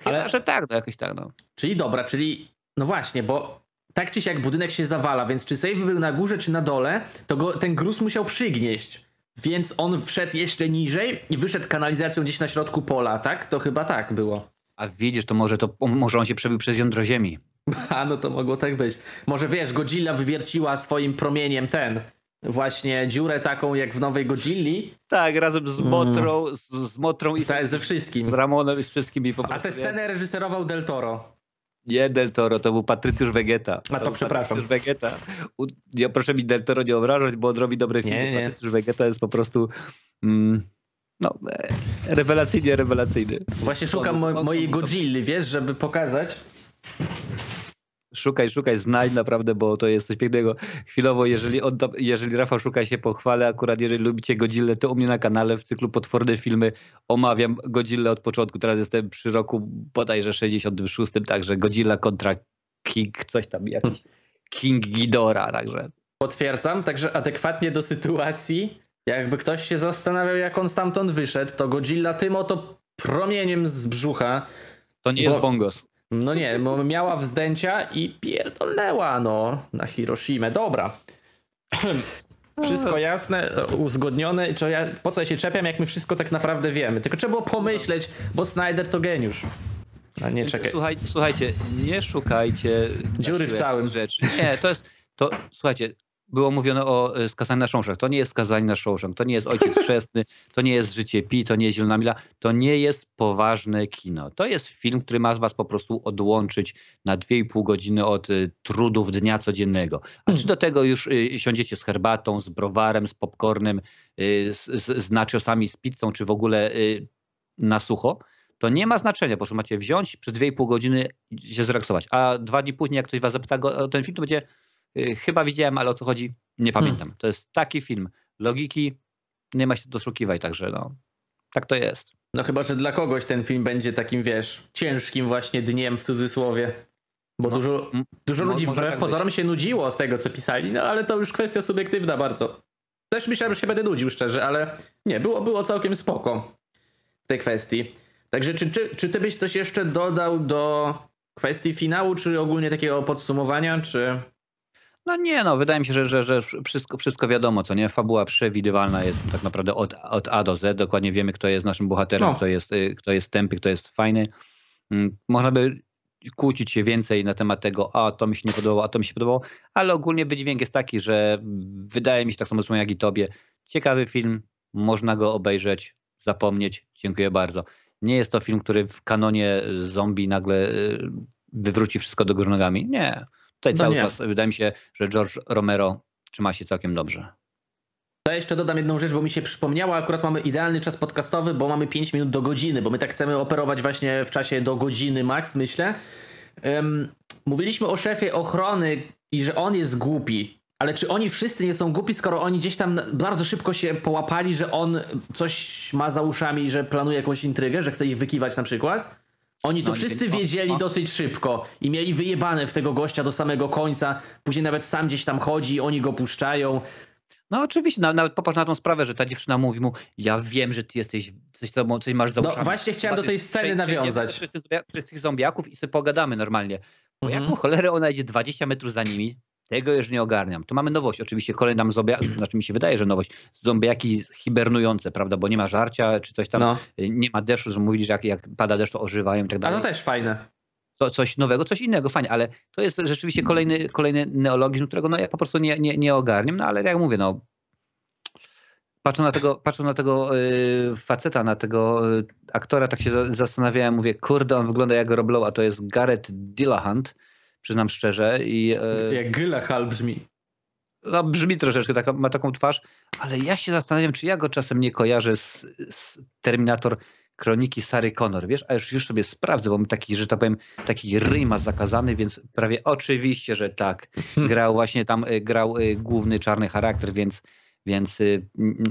Ale, Chyba, że tak, no jakoś tak, no. Czyli dobra, czyli, no właśnie, bo tak czy siak budynek się zawala, więc czy safe był na górze, czy na dole, to go, ten gruz musiał przygnieść. Więc on wszedł jeszcze niżej i wyszedł kanalizacją gdzieś na środku pola, tak? To chyba tak było. A widzisz, to może, to może on się przebił przez jądro ziemi. A no to mogło tak być. Może wiesz, Godzilla wywierciła swoim promieniem ten właśnie dziurę taką jak w nowej Godzilli. Tak, razem z Motrą, mm. z, z Motrą i tak, ze wszystkim. Z Ramonem i z wszystkimi. Po A tę scenę reżyserował Del Toro. Nie Del Toro, to był Patrycjusz Wegeta. A to, to przepraszam. Patrycjusz Wegeta. Ja proszę mi Del Toro nie obrażać, bo on robi dobry film. Nie, nie. Patrycjusz Wegeta jest po prostu mm, no, e, rewelacyjnie rewelacyjny. Właśnie szukam mo mojej Godzilli, wiesz, żeby pokazać szukaj, szukaj, znajdź naprawdę, bo to jest coś pięknego. Chwilowo, jeżeli, odda, jeżeli Rafał szuka się pochwalę, akurat jeżeli lubicie Godzillę, to u mnie na kanale w cyklu Potworne Filmy omawiam Godzillę od początku. Teraz jestem przy roku bodajże 66, także Godzilla kontra King, coś tam, jakiś King Ghidorah, także. Potwierdzam, także adekwatnie do sytuacji, jakby ktoś się zastanawiał, jak on stamtąd wyszedł, to Godzilla tym oto promieniem z brzucha. To nie bo... jest bongos. No nie, bo miała wzdęcia i pierdolnęła no na Hiroshima. Dobra. Wszystko jasne, uzgodnione. Ja, po co ja się czepiam, jak my wszystko tak naprawdę wiemy? Tylko trzeba było pomyśleć, bo Snyder to geniusz. A nie czekaj. Słuchaj, słuchajcie, nie szukajcie dziury w całym rzeczy. Nie, to jest, to słuchajcie, było mówione o e, skazaniu na Shawshank. To nie jest skazanie na Shawshank, to nie jest Ojciec Chrzestny, to nie jest Życie Pi, to nie jest Zielona Mila, to nie jest poważne kino. To jest film, który ma was po prostu odłączyć na 2,5 godziny od y, trudów dnia codziennego. A czy hmm. do tego już y, siądziecie z herbatą, z browarem, z popcornem, y, z, z, z naciosami, z pizzą, czy w ogóle na sucho, to nie ma znaczenia, po prostu macie wziąć przez 2,5 godziny się zrelaksować. A dwa dni później, jak ktoś was zapyta o ten film, to będzie Y, chyba widziałem, ale o co chodzi, nie hmm. pamiętam. Hmm. To jest taki film. Logiki nie ma się doszukiwać, także no, tak to jest. No chyba, że dla kogoś ten film będzie takim, wiesz, ciężkim właśnie dniem w cudzysłowie. Bo no, dużo, dużo ludzi wbrew tak pozorom się nudziło z tego, co pisali, no ale to już kwestia subiektywna bardzo. Też myślałem, że się będę nudził szczerze, ale nie, było, było całkiem spoko w tej kwestii. Także czy, czy, czy ty byś coś jeszcze dodał do kwestii finału, czy ogólnie takiego podsumowania, czy... No nie, no wydaje mi się, że, że, że wszystko, wszystko wiadomo, co nie? Fabuła przewidywalna jest tak naprawdę od, od A do Z. Dokładnie wiemy, kto jest naszym bohaterem, no. kto, jest, y, kto jest tępy, kto jest fajny. Mm, można by kłócić się więcej na temat tego, a to mi się nie podobało, a to mi się podobało, ale ogólnie wydźwięk jest taki, że wydaje mi się tak samo jak i tobie. Ciekawy film, można go obejrzeć, zapomnieć. Dziękuję bardzo. Nie jest to film, który w kanonie zombie nagle y, wywróci wszystko do góry nogami. Nie. Tutaj no cały nie. czas wydaje mi się, że George Romero trzyma się całkiem dobrze. To jeszcze dodam jedną rzecz, bo mi się przypomniało, akurat mamy idealny czas podcastowy, bo mamy 5 minut do godziny, bo my tak chcemy operować właśnie w czasie do godziny max, myślę. Um, mówiliśmy o szefie ochrony i że on jest głupi, ale czy oni wszyscy nie są głupi, skoro oni gdzieś tam bardzo szybko się połapali, że on coś ma za uszami, że planuje jakąś intrygę, że chce ich wykiwać na przykład? Oni to no, wszyscy wiedzieli o, o. dosyć szybko i mieli wyjebane w tego gościa do samego końca. Później nawet sam gdzieś tam chodzi, oni go puszczają. No oczywiście, nawet popatrz na tą sprawę, że ta dziewczyna mówi mu, ja wiem, że ty jesteś, coś, coś masz za No właśnie chciałem do tej sceny nawiązać. Przez tych zombiaków i sobie pogadamy normalnie. Bo mhm. jaką cholerę ona idzie 20 metrów za nimi, tego już nie ogarniam. Tu mamy nowość, oczywiście kolejna zombie, znaczy mi się wydaje, że nowość, zombiaki hibernujące, prawda, bo nie ma żarcia, czy coś tam, no. nie ma deszczu, że mówili, że jak, jak pada deszcz, to ożywają i tak dalej. A to też fajne. Co, coś nowego, coś innego, fajnie, ale to jest rzeczywiście kolejny, kolejny neologizm, którego no, ja po prostu nie, nie, nie ogarniam, no ale jak mówię, no patrzę na tego, na tego yy, faceta, na tego yy, aktora, tak się zastanawiałem, mówię, kurde, on wygląda jak Rob Lowe, a to jest Gareth Dillahunt, przyznam szczerze. I, e, Jak Gylahal brzmi. No, brzmi troszeczkę, taka, ma taką twarz, ale ja się zastanawiam, czy ja go czasem nie kojarzę z, z Terminator Kroniki Sary Connor, wiesz, a już, już sobie sprawdzę, bo taki, że tak powiem, taki ryj ma zakazany, więc prawie oczywiście, że tak. Grał właśnie tam, e, grał e, główny czarny charakter, więc, więc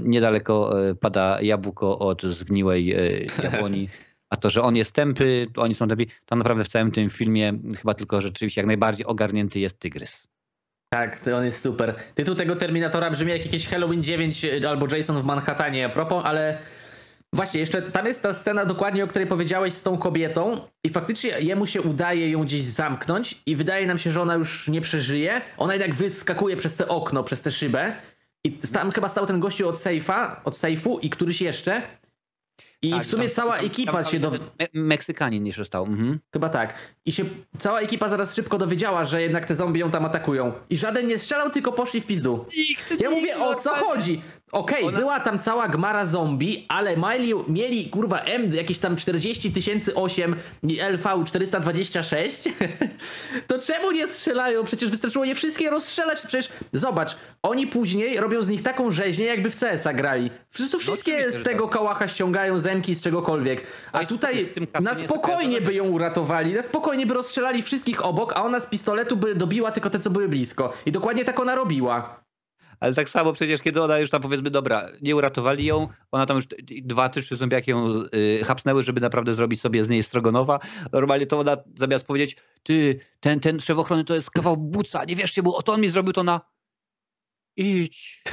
niedaleko pada jabłko od zgniłej jabłoni. A to, że on jest tępy, oni są tępi, to naprawdę w całym tym filmie chyba tylko rzeczywiście jak najbardziej ogarnięty jest tygrys. Tak, to on jest super. Tytuł tego Terminatora brzmi jak jakieś Halloween 9 e, albo Jason w Manhattanie a propos, ale właśnie jeszcze tam jest ta scena dokładnie, o której powiedziałeś z tą kobietą i faktycznie jemu się udaje ją gdzieś zamknąć i wydaje nam się, że ona już nie przeżyje. Ona jednak wyskakuje przez te okno, przez tę szybę i tam chyba stał ten gościu od sejfa, od sejfu i któryś jeszcze i tak, w sumie tam, cała tam, ekipa tam, się do... Me Meksykanin jeszcze stał. Mhm. Chyba tak. I się cała ekipa zaraz szybko dowiedziała, że jednak te zombie ją tam atakują. I żaden nie strzelał, tylko poszli w pizdu. Nikt, ja mówię, o co chodzi? Okej, okay, Ona... była tam cała gmara zombie, ale mieli, mieli kurwa M jakieś tam 40 tysięcy 8 LV 426. to czemu nie strzelają? Przecież wystarczyło je wszystkie rozstrzelać. Przecież zobacz, oni później robią z nich taką rzeźnię, jakby w CS-a grali. Wszyscy no wszystkie z tego tak. kałacha ściągają zemki z czegokolwiek. A tutaj na spokojnie by ją uratowali, na spokojnie by rozstrzelali wszystkich obok, a ona z pistoletu by dobiła tylko te, co były blisko. I dokładnie tak ona robiła. Ale tak samo przecież, kiedy ona już tam powiedzmy, dobra, nie uratowali ją, ona tam już dwa, trzy zombiaki ją y, hapsnęły, żeby naprawdę zrobić sobie z niej strogonowa. Normalnie to ona zamiast powiedzieć, ty, ten, ten szef ochrony to jest kawał buca, nie wierzcie mu, oto on mi zrobił to na... Idź.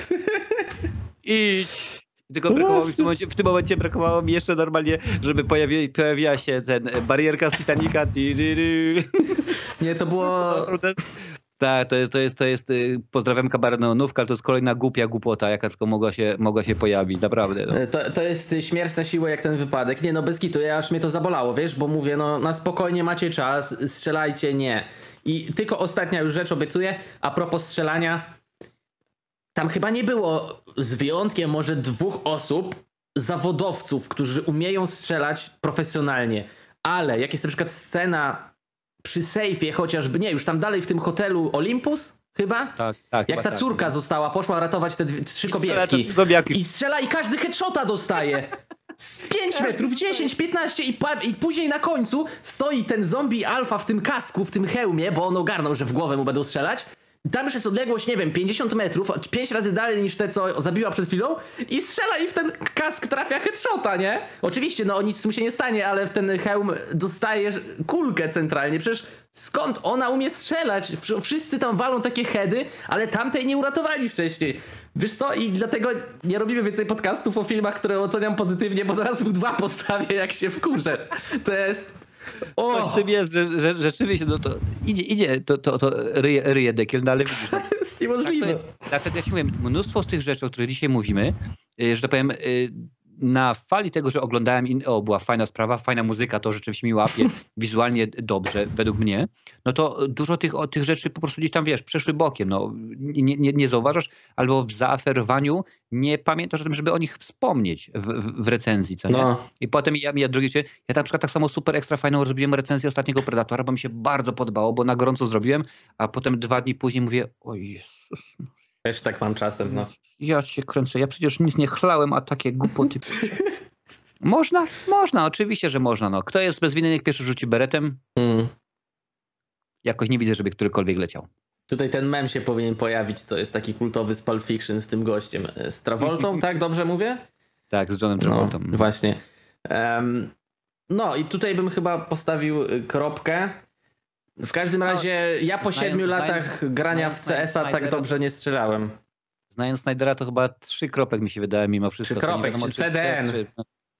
Idź. Tylko brakowało mi w tym, momencie, w tym momencie brakowało mi jeszcze normalnie, żeby pojawi, pojawiła się ten barierka z Titanica. Nie, to było... Tak, to jest, to jest, to jest y, pozdrawiam kabaret Neonówka, ale to jest kolejna głupia głupota, jaka tylko mogła się, mogła się pojawić, naprawdę. No. To, to jest śmierć na siłę jak ten wypadek. Nie no, bez kitu, ja aż mnie to zabolało, wiesz, bo mówię, no na spokojnie macie czas, strzelajcie, nie. I tylko ostatnia już rzecz obiecuję, a propos strzelania, tam chyba nie było, z wyjątkiem może dwóch osób, zawodowców, którzy umieją strzelać profesjonalnie, ale jak jest na przykład scena przy sejfie chociażby, nie, już tam dalej w tym hotelu Olympus, chyba? Tak, tak. Jak ta tak, córka no. została, poszła ratować te dwie, trzy kobietki. I strzela i każdy headshota dostaje. Z 5 metrów, 10, 15 i, i później na końcu stoi ten zombie alfa w tym kasku, w tym hełmie, bo on ogarnął, że w głowę mu będą strzelać. Tam już jest odległość, nie wiem, 50 metrów, 5 razy dalej niż te, co zabiła przed chwilą i strzela i w ten kask trafia headshota, nie? Oczywiście, no nic mu się nie stanie, ale w ten hełm dostaje kulkę centralnie. Przecież skąd ona umie strzelać? Wsz- Wszyscy tam walą takie heady, ale tamtej nie uratowali wcześniej. Wiesz co, i dlatego nie robimy więcej podcastów o filmach, które oceniam pozytywnie, bo zaraz mu dwa postawię, jak się wkurzę. To jest... Coś O, w tym jest, że, że rzeczywiście no to idzie, idzie to, to, to ryje, ryje dekiel, no ale widzisz, to jest Tak to niemożliwe. jest. Dlatego jak ci mówię, mnóstwo z tych rzeczy, o których dzisiaj mówimy, y, że tak powiem, y, na fali tego, że oglądałem, in... o była fajna sprawa, fajna muzyka, to rzeczywiście mi łapie, wizualnie dobrze, według mnie, no to dużo tych, o, tych rzeczy po prostu gdzieś tam, wiesz, przeszły bokiem, no nie, nie, nie zauważasz, albo w zaaferowaniu nie pamiętasz o tym, żeby o nich wspomnieć w, w, w recenzji, co nie? No. I potem ja, ja drugi dzień, ja na przykład tak samo super ekstra fajną zrobiłem recenzję ostatniego Predatora, bo mi się bardzo podobało, bo na gorąco zrobiłem, a potem dwa dni później mówię, o Jezus, Też tak mam czasem, no. ja się kręcę, ja przecież nic nie chlałem, a takie głupoty. Można? Można, oczywiście, że można. No. Kto jest bez winy, niech pierwszy rzuci beretem. Mm. Jakoś nie widzę, żeby którykolwiek leciał. Tutaj ten mem się powinien pojawić, co jest taki kultowy z Pulp Fiction z tym gościem. E, Z Travoltą, tak? Dobrze mówię? Tak, z Johnem Travoltą. No, właśnie. Em, no i tutaj bym chyba postawił y, kropkę. W każdym razie ja po znając- siedmiu znając- latach grania w znając CS-a tak dobrze nie strzelałem. Znając Snydera, to chyba trzy kropek mi się wydaje mimo wszystko. Trzy kropek, wiadomo, czy CDN. czy-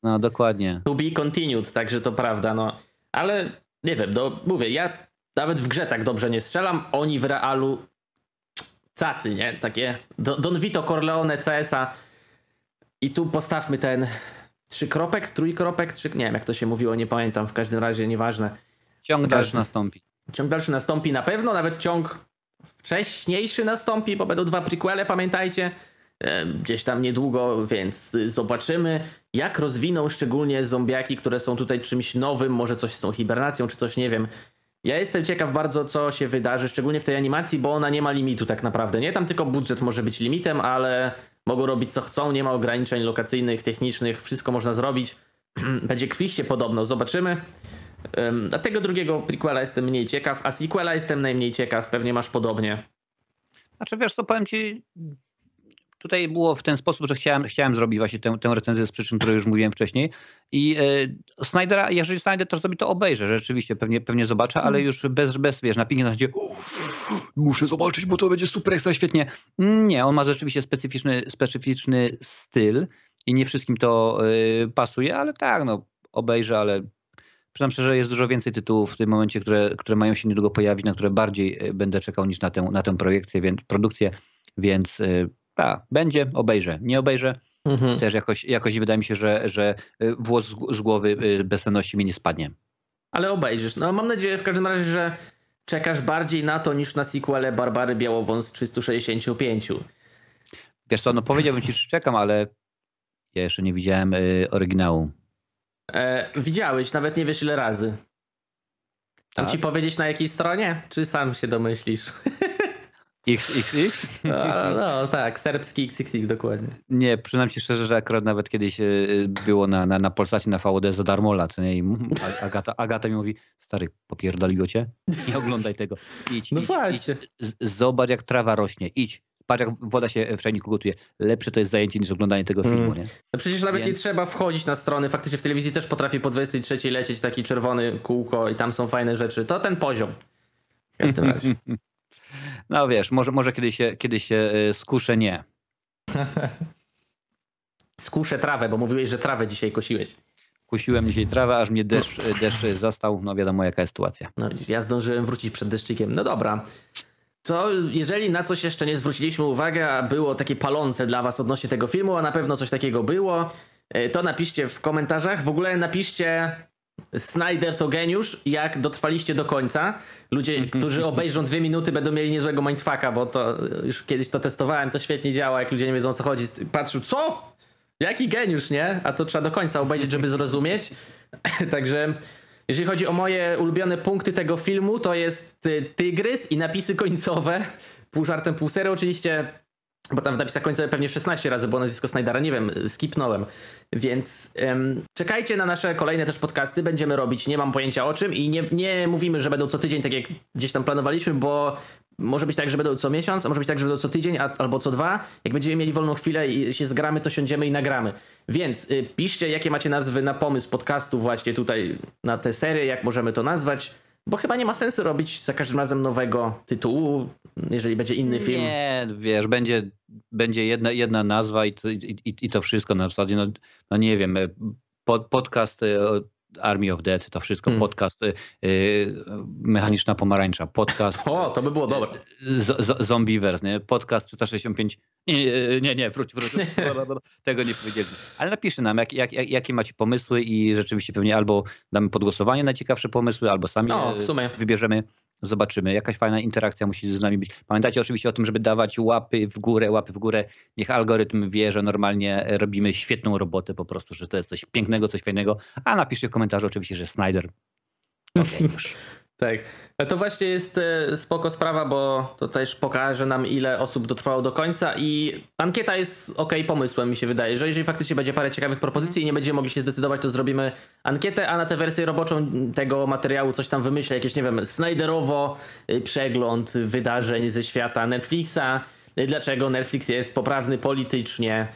No dokładnie. To be continued, także to prawda, no. Ale nie wiem, no mówię, ja nawet w grze tak dobrze nie strzelam, oni w realu cacy, nie? Takie Do- Don Vito Corleone CS-a i tu postawmy ten trzy kropek, trójkropek, trzy... nie wiem jak to się mówiło, nie pamiętam, w każdym razie nieważne. Ciąg dalszy nastąpi. Ciąg dalszy nastąpi na pewno, nawet ciąg wcześniejszy nastąpi, bo będą dwa prequele, pamiętajcie, gdzieś tam niedługo, więc zobaczymy, jak rozwiną szczególnie zombiaki, które są tutaj czymś nowym, może coś z tą hibernacją, czy coś, nie wiem. Ja jestem ciekaw bardzo, co się wydarzy, szczególnie w tej animacji, bo ona nie ma limitu tak naprawdę, nie? Tam tylko budżet może być limitem, ale mogą robić co chcą, nie ma ograniczeń lokacyjnych, technicznych, wszystko można zrobić. Będzie kwiście podobno, zobaczymy. A tego drugiego prequela jestem mniej ciekaw, a sequela jestem najmniej ciekaw, pewnie masz podobnie. Znaczy wiesz co, powiem ci, tutaj było w ten sposób, że chciałem, chciałem zrobić właśnie tę, tę recenzję z przyczyn, które już mówiłem wcześniej i e, Snydera, jeżeli Snyder to zrobi, to obejrzę, rzeczywiście, pewnie, pewnie zobaczę, ale już bez, bez wiesz, napięcia na zasadzie "Uff, muszę zobaczyć, bo to będzie super ekstra świetnie. Nie, on ma rzeczywiście specyficzny, specyficzny styl i nie wszystkim to e, pasuje, ale tak, no obejrzę, ale Przyznam szczerze, jest dużo więcej tytułów w tym momencie, które, które mają się niedługo pojawić, na które bardziej e, będę czekał niż na tę, na tę projekcję, więc, produkcję, więc e, tak, będzie, obejrzę. Nie obejrzę, Mhm. też jakoś, jakoś wydaje mi się, że, że e, włos z- głowy bezsenności mi nie spadnie. Ale obejrzysz. No mam nadzieję w każdym razie, że czekasz bardziej na to niż na sequelę Barbary Białowąs 365. Wiesz co, no powiedziałbym ci, że czekam, ale ja jeszcze nie widziałem oryginału. E, widziałeś, nawet nie wiesz ile razy. Tam Tak? ci powiedzieć na jakiej stronie? Czy sam się domyślisz? XXX? No, no tak, serbski XXX dokładnie. Nie, przyznam ci szczerze, że akurat nawet kiedyś e, było na, na, na Polsacie, na VOD za darmo lat? I Agata, Agata mi mówi, stary, popierdoliło cię? Nie oglądaj tego. Idź, No idź, właśnie. idź. Zobacz, jak trawa rośnie. Idź. Patrz, jak woda się w czajniku gotuje. Lepsze to jest zajęcie niż oglądanie tego Mm. filmu, nie? No przecież nawet nie Więc- trzeba wchodzić na strony. Faktycznie w telewizji też potrafi po 23 lecieć taki czerwony kółko i tam są fajne rzeczy. To ten poziom. W każdym razie. No wiesz, może, może kiedyś się, kiedyś się e, skuszę, nie. Skuszę trawę, bo mówiłeś, że trawę dzisiaj kosiłeś. Kusiłem dzisiaj trawę, aż mnie deszcz, e, deszcz zastał. No wiadomo, jaka jest sytuacja. No, ja zdążyłem wrócić przed deszczykiem. No dobra. To jeżeli na coś jeszcze nie zwróciliśmy uwagi, a było takie palące dla was odnośnie tego filmu, a na pewno coś takiego było, y, to napiszcie w komentarzach. W ogóle napiszcie Snyder to geniusz, jak dotrwaliście do końca. Ludzie, którzy obejrzą dwie minuty, będą mieli niezłego mindfucka, bo to już kiedyś to testowałem, to świetnie działa, jak ludzie nie wiedzą o co chodzi. Patrzą, co? Jaki geniusz, nie? A to trzeba do końca obejrzeć, żeby zrozumieć. Także jeżeli chodzi o moje ulubione punkty tego filmu, to jest y, tygrys i napisy końcowe. Pół żartem, pół serio oczywiście. Bo tam w napisach końcowych pewnie 16 razy było nazwisko Snydera, nie wiem, skipnąłem. Więc um, czekajcie na nasze kolejne też podcasty, będziemy robić, nie mam pojęcia o czym i nie, nie mówimy, że będą co tydzień, tak jak gdzieś tam planowaliśmy, bo może być tak, że będą co miesiąc, a może być tak, że będą co tydzień a, albo co dwa. Jak będziemy mieli wolną chwilę i się zgramy, to siądziemy i nagramy. Więc y, piszcie, jakie macie nazwy na pomysł podcastu właśnie tutaj na tę serię, jak możemy to nazwać. Bo chyba nie ma sensu robić za każdym razem nowego tytułu, jeżeli będzie inny film. Nie, wiesz, będzie, będzie jedna, jedna nazwa i to, i, i to wszystko na zasadzie, no, no nie wiem, e, pod, podcast e, Army of Dead, to wszystko, hmm. podcast y, y, Mechaniczna Pomarańcza, podcast... O, to by było dobre. Z, z, Zombiewers, nie? Podcast 365... Nie, nie, nie, wróć, wróć. Tego nie powiedzieliśmy. Ale napiszcie nam, jak, jak, jakie macie pomysły i rzeczywiście pewnie albo damy podgłosowanie na ciekawsze pomysły, albo sami no, wybierzemy zobaczymy. Jakaś fajna interakcja musi z nami być. Pamiętajcie oczywiście o tym, żeby dawać łapy w górę, łapy w górę. Niech algorytm wie, że normalnie robimy świetną robotę po prostu, że to jest coś pięknego, coś fajnego. A napiszcie w komentarzu oczywiście, że Snyder. Okay, już. Tak. To właśnie jest e, spoko sprawa, bo to też pokaże nam, ile osób dotrwało do końca i ankieta jest ok pomysłem, mi się wydaje, że jeżeli faktycznie będzie parę ciekawych propozycji i nie będziemy mogli się zdecydować, to zrobimy ankietę, a na tę wersję roboczą tego materiału coś tam wymyślę, jakieś, nie wiem, Snyderowo y, przegląd wydarzeń ze świata Netflixa, y, dlaczego Netflix jest poprawny politycznie,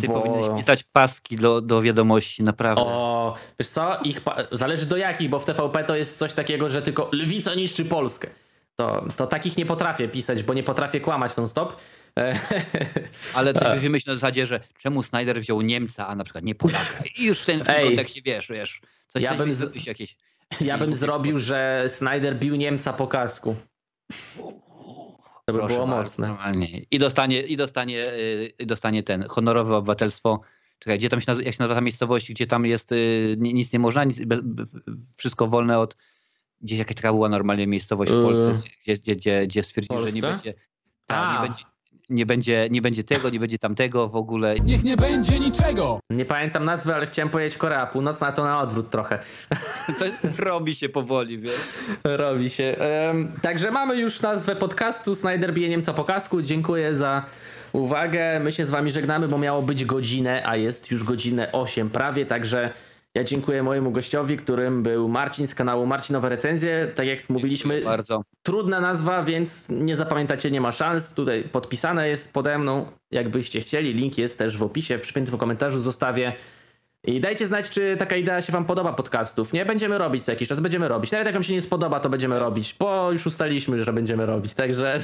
ty bo... powinieneś pisać paski do, do wiadomości, naprawdę. O, wiesz co, ich zależy do jakich, bo w TVP to jest coś takiego, że tylko lwica niszczy Polskę. To, to takich nie potrafię pisać, bo nie potrafię kłamać non stop. Ale to wymyśl na zasadzie, że czemu Snyder wziął Niemca, a na przykład nie Polaka. I już w tym, w tym kontekście wiesz, wiesz. Coś, ja bym, z... jakieś, ja bym zrobił, że Snyder bił Niemca po kasku. To by Proszę było mocne. Normalnie. I dostanie, i dostanie, y, i dostanie ten honorowe obywatelstwo. Czekaj, gdzie tam się nazywa, jak się nazywa ta miejscowość, gdzie tam jest y, nic nie można, nic, wszystko wolne od. Gdzieś jakaś taka była normalnie miejscowość w Polsce, gdzie, gdzie, gdzie, gdzie stwierdził, że nie będzie. Ta, nie będzie nie będzie, nie będzie tego, nie będzie tamtego w ogóle. Niech nie będzie niczego! Nie pamiętam nazwy, ale chciałem powiedzieć Korea Północna, to na odwrót trochę. To robi się powoli, wiesz? Robi się. Um, także mamy już nazwę podcastu Snyder bije Niemca po kasku. Dziękuję za uwagę. My się z wami żegnamy, bo miało być godzinę, a jest już godzinę 8 prawie, także ja dziękuję mojemu gościowi, którym był Marcin z kanału Marcinowe Recenzje. Tak jak mówiliśmy, bardzo. trudna nazwa, więc nie zapamiętacie, nie ma szans. Tutaj podpisane jest pode mną, jakbyście chcieli. Link jest też w opisie, w przypiętym komentarzu zostawię. I dajcie znać, czy taka idea się wam podoba podcastów. Nie będziemy robić co jakiś czas, będziemy robić. Nawet jak wam się nie spodoba, to będziemy robić, bo już ustaliliśmy, że będziemy robić, także...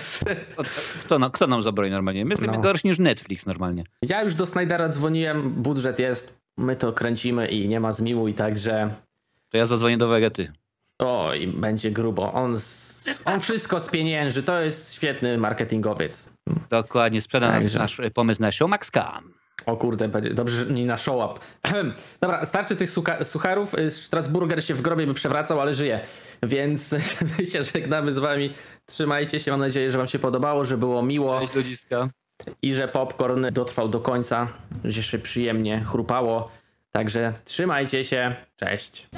Kto, no, kto nam zabroni normalnie? My jesteśmy no. gorsi niż Netflix normalnie. Ja już do Snydera dzwoniłem, budżet jest, my to kręcimy i nie ma zmiłu i także... To ja zadzwonię do Wegety. Oj, będzie grubo. On, z, on wszystko spienięży. To jest świetny marketingowiec. Dokładnie, sprzeda nasz, nasz pomysł na show Max Cam. O kurde, będzie dobrze, że nie na show up. Dobra, starczy tych sucha sucharów. Strasburger się w grobie by przewracał, ale żyje. Więc my się żegnamy z wami. Trzymajcie się, mam nadzieję, że wam się podobało, że było miło. Cześć ludziska i że popcorn dotrwał do końca, że się przyjemnie chrupało. Także trzymajcie się, cześć.